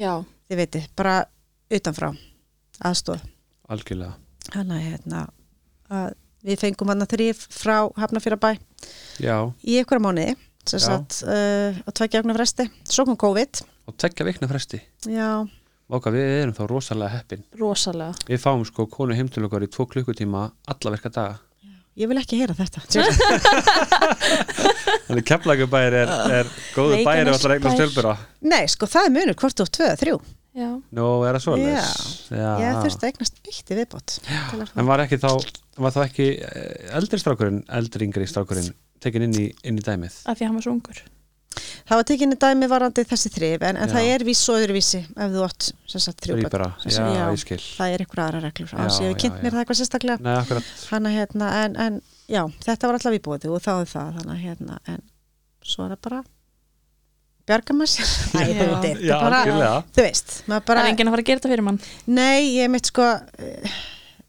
Já, þið veitir, bara utanfrá aðstóð algjörlega. Þannig að hérna, að við fengum hann að þrýf frá Hafnafjörabæ já, í ykkur mánuði sem Já. sagt uh, á tveggja okna fresti. Svo kom COVID. Og tekja vikna fresti? Já, Váka, við erum þá rosalega heppin. Rosalega. Við fáum sko konu heim til okkar í tvo klukkutíma alla verka daga ég vil ekki heyra þetta. Þannig keflagubæri er, er góðu bæri og alltaf regna stjölbura nei, sko það er munur hvort þú tvö eða þrjú. Já, nú er það svoleiðis? Já. ég þurfti að eignast eitt í viðbót en var ekki þá var þá ekki eh, eldri strákurinn eldri yngri strákurinn tekin inn í, inn í dæmið? Af því að hann var svo ungur það var tekinni dæmi varandi þessi þrif en, en það er viss og öðruvísi ef þú átt sem sagt þrjú börn. Þríbara, Sem já, sagt, já. ég skil. það er ykkur aðra reglur Já, að séu já, kynnt mér já. það eitthvað sérstaklega. Nei, hana hérna, en, en já, þetta var alltaf í bóði og þá er það, þannig að hérna, en svo er það bara bjarga maður sér, þú bara, veist, maður Það bara, er enginn að fara að gera þetta fyrir mann. Nei, ég mitt sko, eh,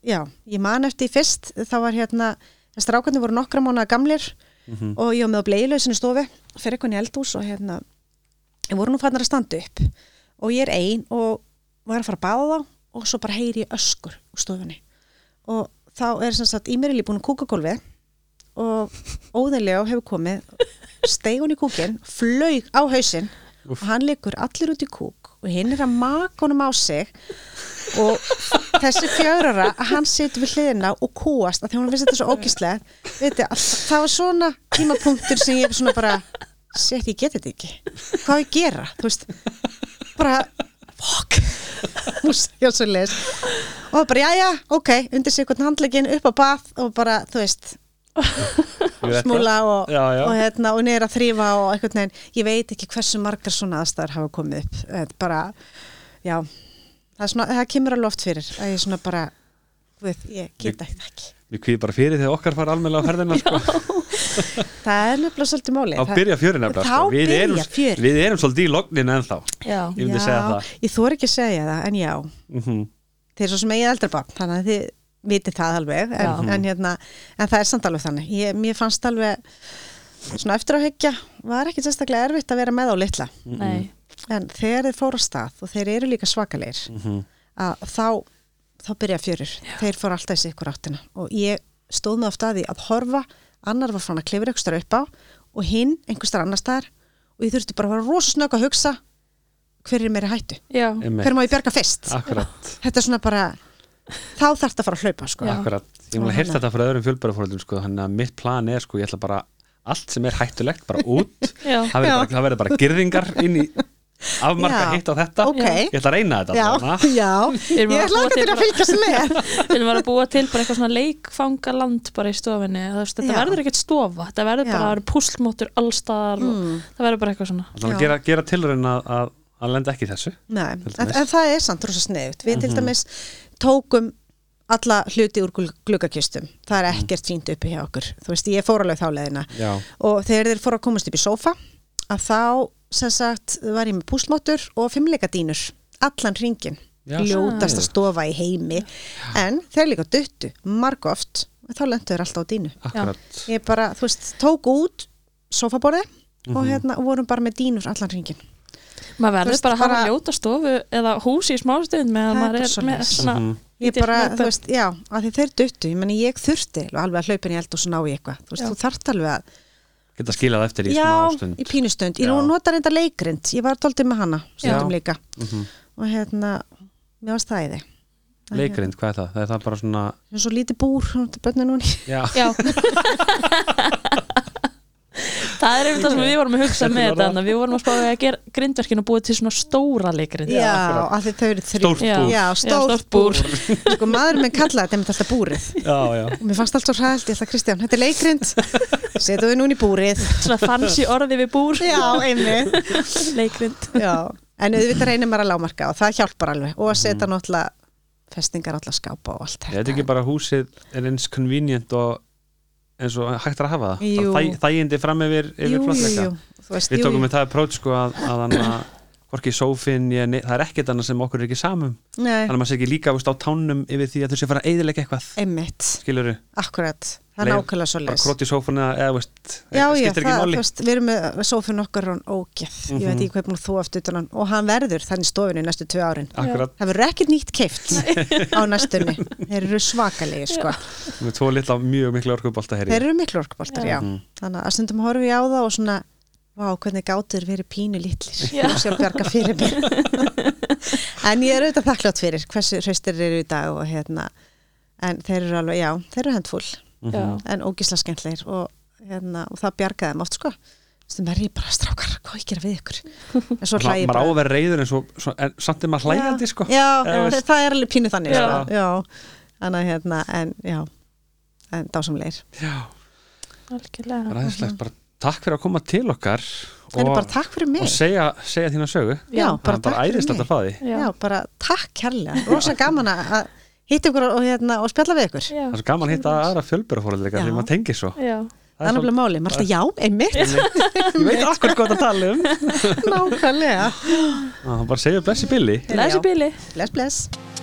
já, ég man eftir fyrst, þá var hérna, strákarnir voru nokkra mánuða gamlir mm og ég var með á bleiðlausinu stofi, fyrir eitthvað í eldús og hérna, ég voru nú fannar að standa upp. Og ég er ein og var að fara að báða og svo bara heyri ég öskur úr stofunni. Og þá er sem sagt Ímerili búin að kúka gólfið og óðinlega hefur komið steig hún í kúkin, flaug á hausinn og hann liggur allir út í kúk og hinn er að maka honum á sig. Og þessi fjörara hann situr við hliðina og Veitir, það var svona tímapunktur sem ég svona bara sétt ég geti þetta ekki. Hvað ég gera? Veist bara já, leis. og bara, jæja, ok, undir sig hvern handlegin upp á bað og bara, þú veist smúla og, Já, já. og, hérna, og að þrýfa og einhvern veginn, ég veit ekki hversu margar svona aðstæður hafa komið upp. Þetta er bara, já. Það, er svona, það kemur alveg oft fyrir að ég svona bara, veit, ég get ekki ekki Við kvíðum bara fyrir þegar okkar fara almennilega á ferðina sko. það er nefnilega svolítið máli Þá byrja fjörin nefnilega sko. við, erum, við erum svolítið í lognin ennþá. Já, Ég ég þór ekki að segja það, en já. Mm þeir svo sem eigið eldra barn, þannig að þið vitið það alveg, en, Já. en, hérna, en það er samt alveg þannig, ég, mér fannst alveg svona eftir að hyggja var ekki sérstaklega erfitt að vera með á litla. Nei. En þegar þeir fóru á stað og þeir eru líka svakalegir -hmm. að þá, þá byrja fjörur. Þeir fóru alltaf í sig ykkur áttina. Og ég stóð með oft að því að horfa annar var fann að klifra ykkur starf upp á og hinn einhver starf annar staðar og ég þurfti bara að vera rosa snögg að hugsa hver er meiri hættu, Já, hver má ég bjarga fyrst? Akkurat, þetta er svona bara þá þarf þetta að fara að hlaupa sko. Akkurat. Ég mun að þannig. þetta frá öðrum fjölbærafóröldum sko. Þannig að mitt plan er sko, ég ætla bara allt sem er hættulegt, bara út. Já, Það verður bara, bara girðingar inn í afmarka Já. hitt á þetta. Ok, Ég ætla að reyna þetta já, já. Ég til að bara- fylgjast með. Við erum að búa til bara eitthvað svona leikfangaland bara í stofinni, þetta Já. verður ekkert stofa. Þetta verður bara, púslmótur allstaðar og mm. það verður bara eitthvað svona. Þannig að gera, gera tilraun að, að, að lenda ekki í þessu Nei, en, en það er samt rosa sniðut. Við til Mhm. dæmis tókum alla hluti úr glugg- gluggakistum. Það er Mhm. ekkert fínt uppi hjá okkur. Þú veist, ég fór alveg þá leiðina Já, og þegar þeir fóru að komast upp í sófa að þá, sem sagt, var ég með púslmótur og fimmleikadínur allan ringin, ljótast að stofa í heimi en þeir líka duttu, margóft þá lendu þeir alltaf á dínu. Akkurat Ég bara, þú veist, tók út sófaborði og Mhm. hérna og vorum bara með dínur allan ringin. Maður verður veist, bara að hafa ljóta stofu eða hús í smástund með að Það er maður er með svoleiðis. svona Mhm. Ég bara, þú veist, já, að því þeir duttu, ég ég þurfti alveg að hlaupin í eld og svo ná í eitthvað, þú veist, Já. þú þarft alveg að Geta skilað eftir í já, smá stund í pínustund, ég Já. nota reynda leikrind ég var doldið með hana, stundum Já. líka Mhm. og hérna, mér í þig Leikrind, hvað er það? Það er það bara svona Svo lítið búr, bönni núni Já, Já Það er einmitt það sem við vorum að hugsa með þetta við vorum að spáði að gera grindverkinu og búið til svona stóra leikrind Já, akkurat. að því þau eru þrjú. Stórt Já. búr. Já, stórt búr. Sko, maður minn kallaði þetta alltaf búrið. Já, já. Og mér fannst allt svo hræðilt, ég ætla Kristján, þetta er leikrind setum við núna í búrið. Svona fancy orði við búr. Já, Leikrind Já, en auðvitað reynir maður að lámarka og það hjálpar alveg. Og að setja náttúrulega festingar alla skápa og allt Ég veit ekki bara húsið er eins convenient og eins og hægt er að hafa það. Þægindi fram yfir, yfir veist, Við tókum við það approach sko að, að að hvorki sófin, það er ekkert annað sem okkur er ekki samum. Nei, þannig að maður sé ekki líka á tánum yfir því að þau sé fara að eyðilega eitthvað. Einmitt, skilur akkurat það er nákvæmlega svo bara leis króti sófuna eða veist, Já, já, skiptir ekki máli. þú veist, við erum með sófin okkar og ógeð, ég veit Mhm. ekki er að þú aftur utan hann. Og hann verður þannig stofinu næstu tvö árin. Akkurat, það verður ekkert nýtt keift á næstunni. Þeir eru svakalegi sko. með tvo litla mjög í miklu orkuboltar, það vá, hvernig gátur verið pínu og sér bjarga fyrir mér. En ég er auðvitað þakklátt fyrir hversu hraustir eru í dag og hérna en þeir eru alveg, já, þeir eru handfull. Mhm. Já, en ógisla skemmtlegir og, hérna, og það bjargaði þeim oft sko. Stum er ég bara strákar, hvað ég gera við ykkur? En svo hlæði ég maður á bara. að vera reyður en, svo, svo, en samt er maður hlægandi sko. Já, já, veist- það er alveg pínu þannig Já. sko. já, þannig að hérna en já, en dásamlegir. Já, algjörlega. Ræðislegt, bara takk fyrir að koma til okkar og, bara takk fyrir mig. og segja, segja þína sögu. Já, Já, bara bara takk fyrir mig að fá því Já, já, bara takk kærlega, rosa gaman að hitta ykkur og, hérna, og spjalla við ykkur. Já, það er svo gaman að hitta aðra fjölbyrðarfóröldleika Já. því maður tengir svo. Já. það er náttúrulega máli, maður alltaf já, einmitt. Ég veit akkur hvað það tala um. Nákvæmlega. Bara segja blessi billi Læsi bíli bless bless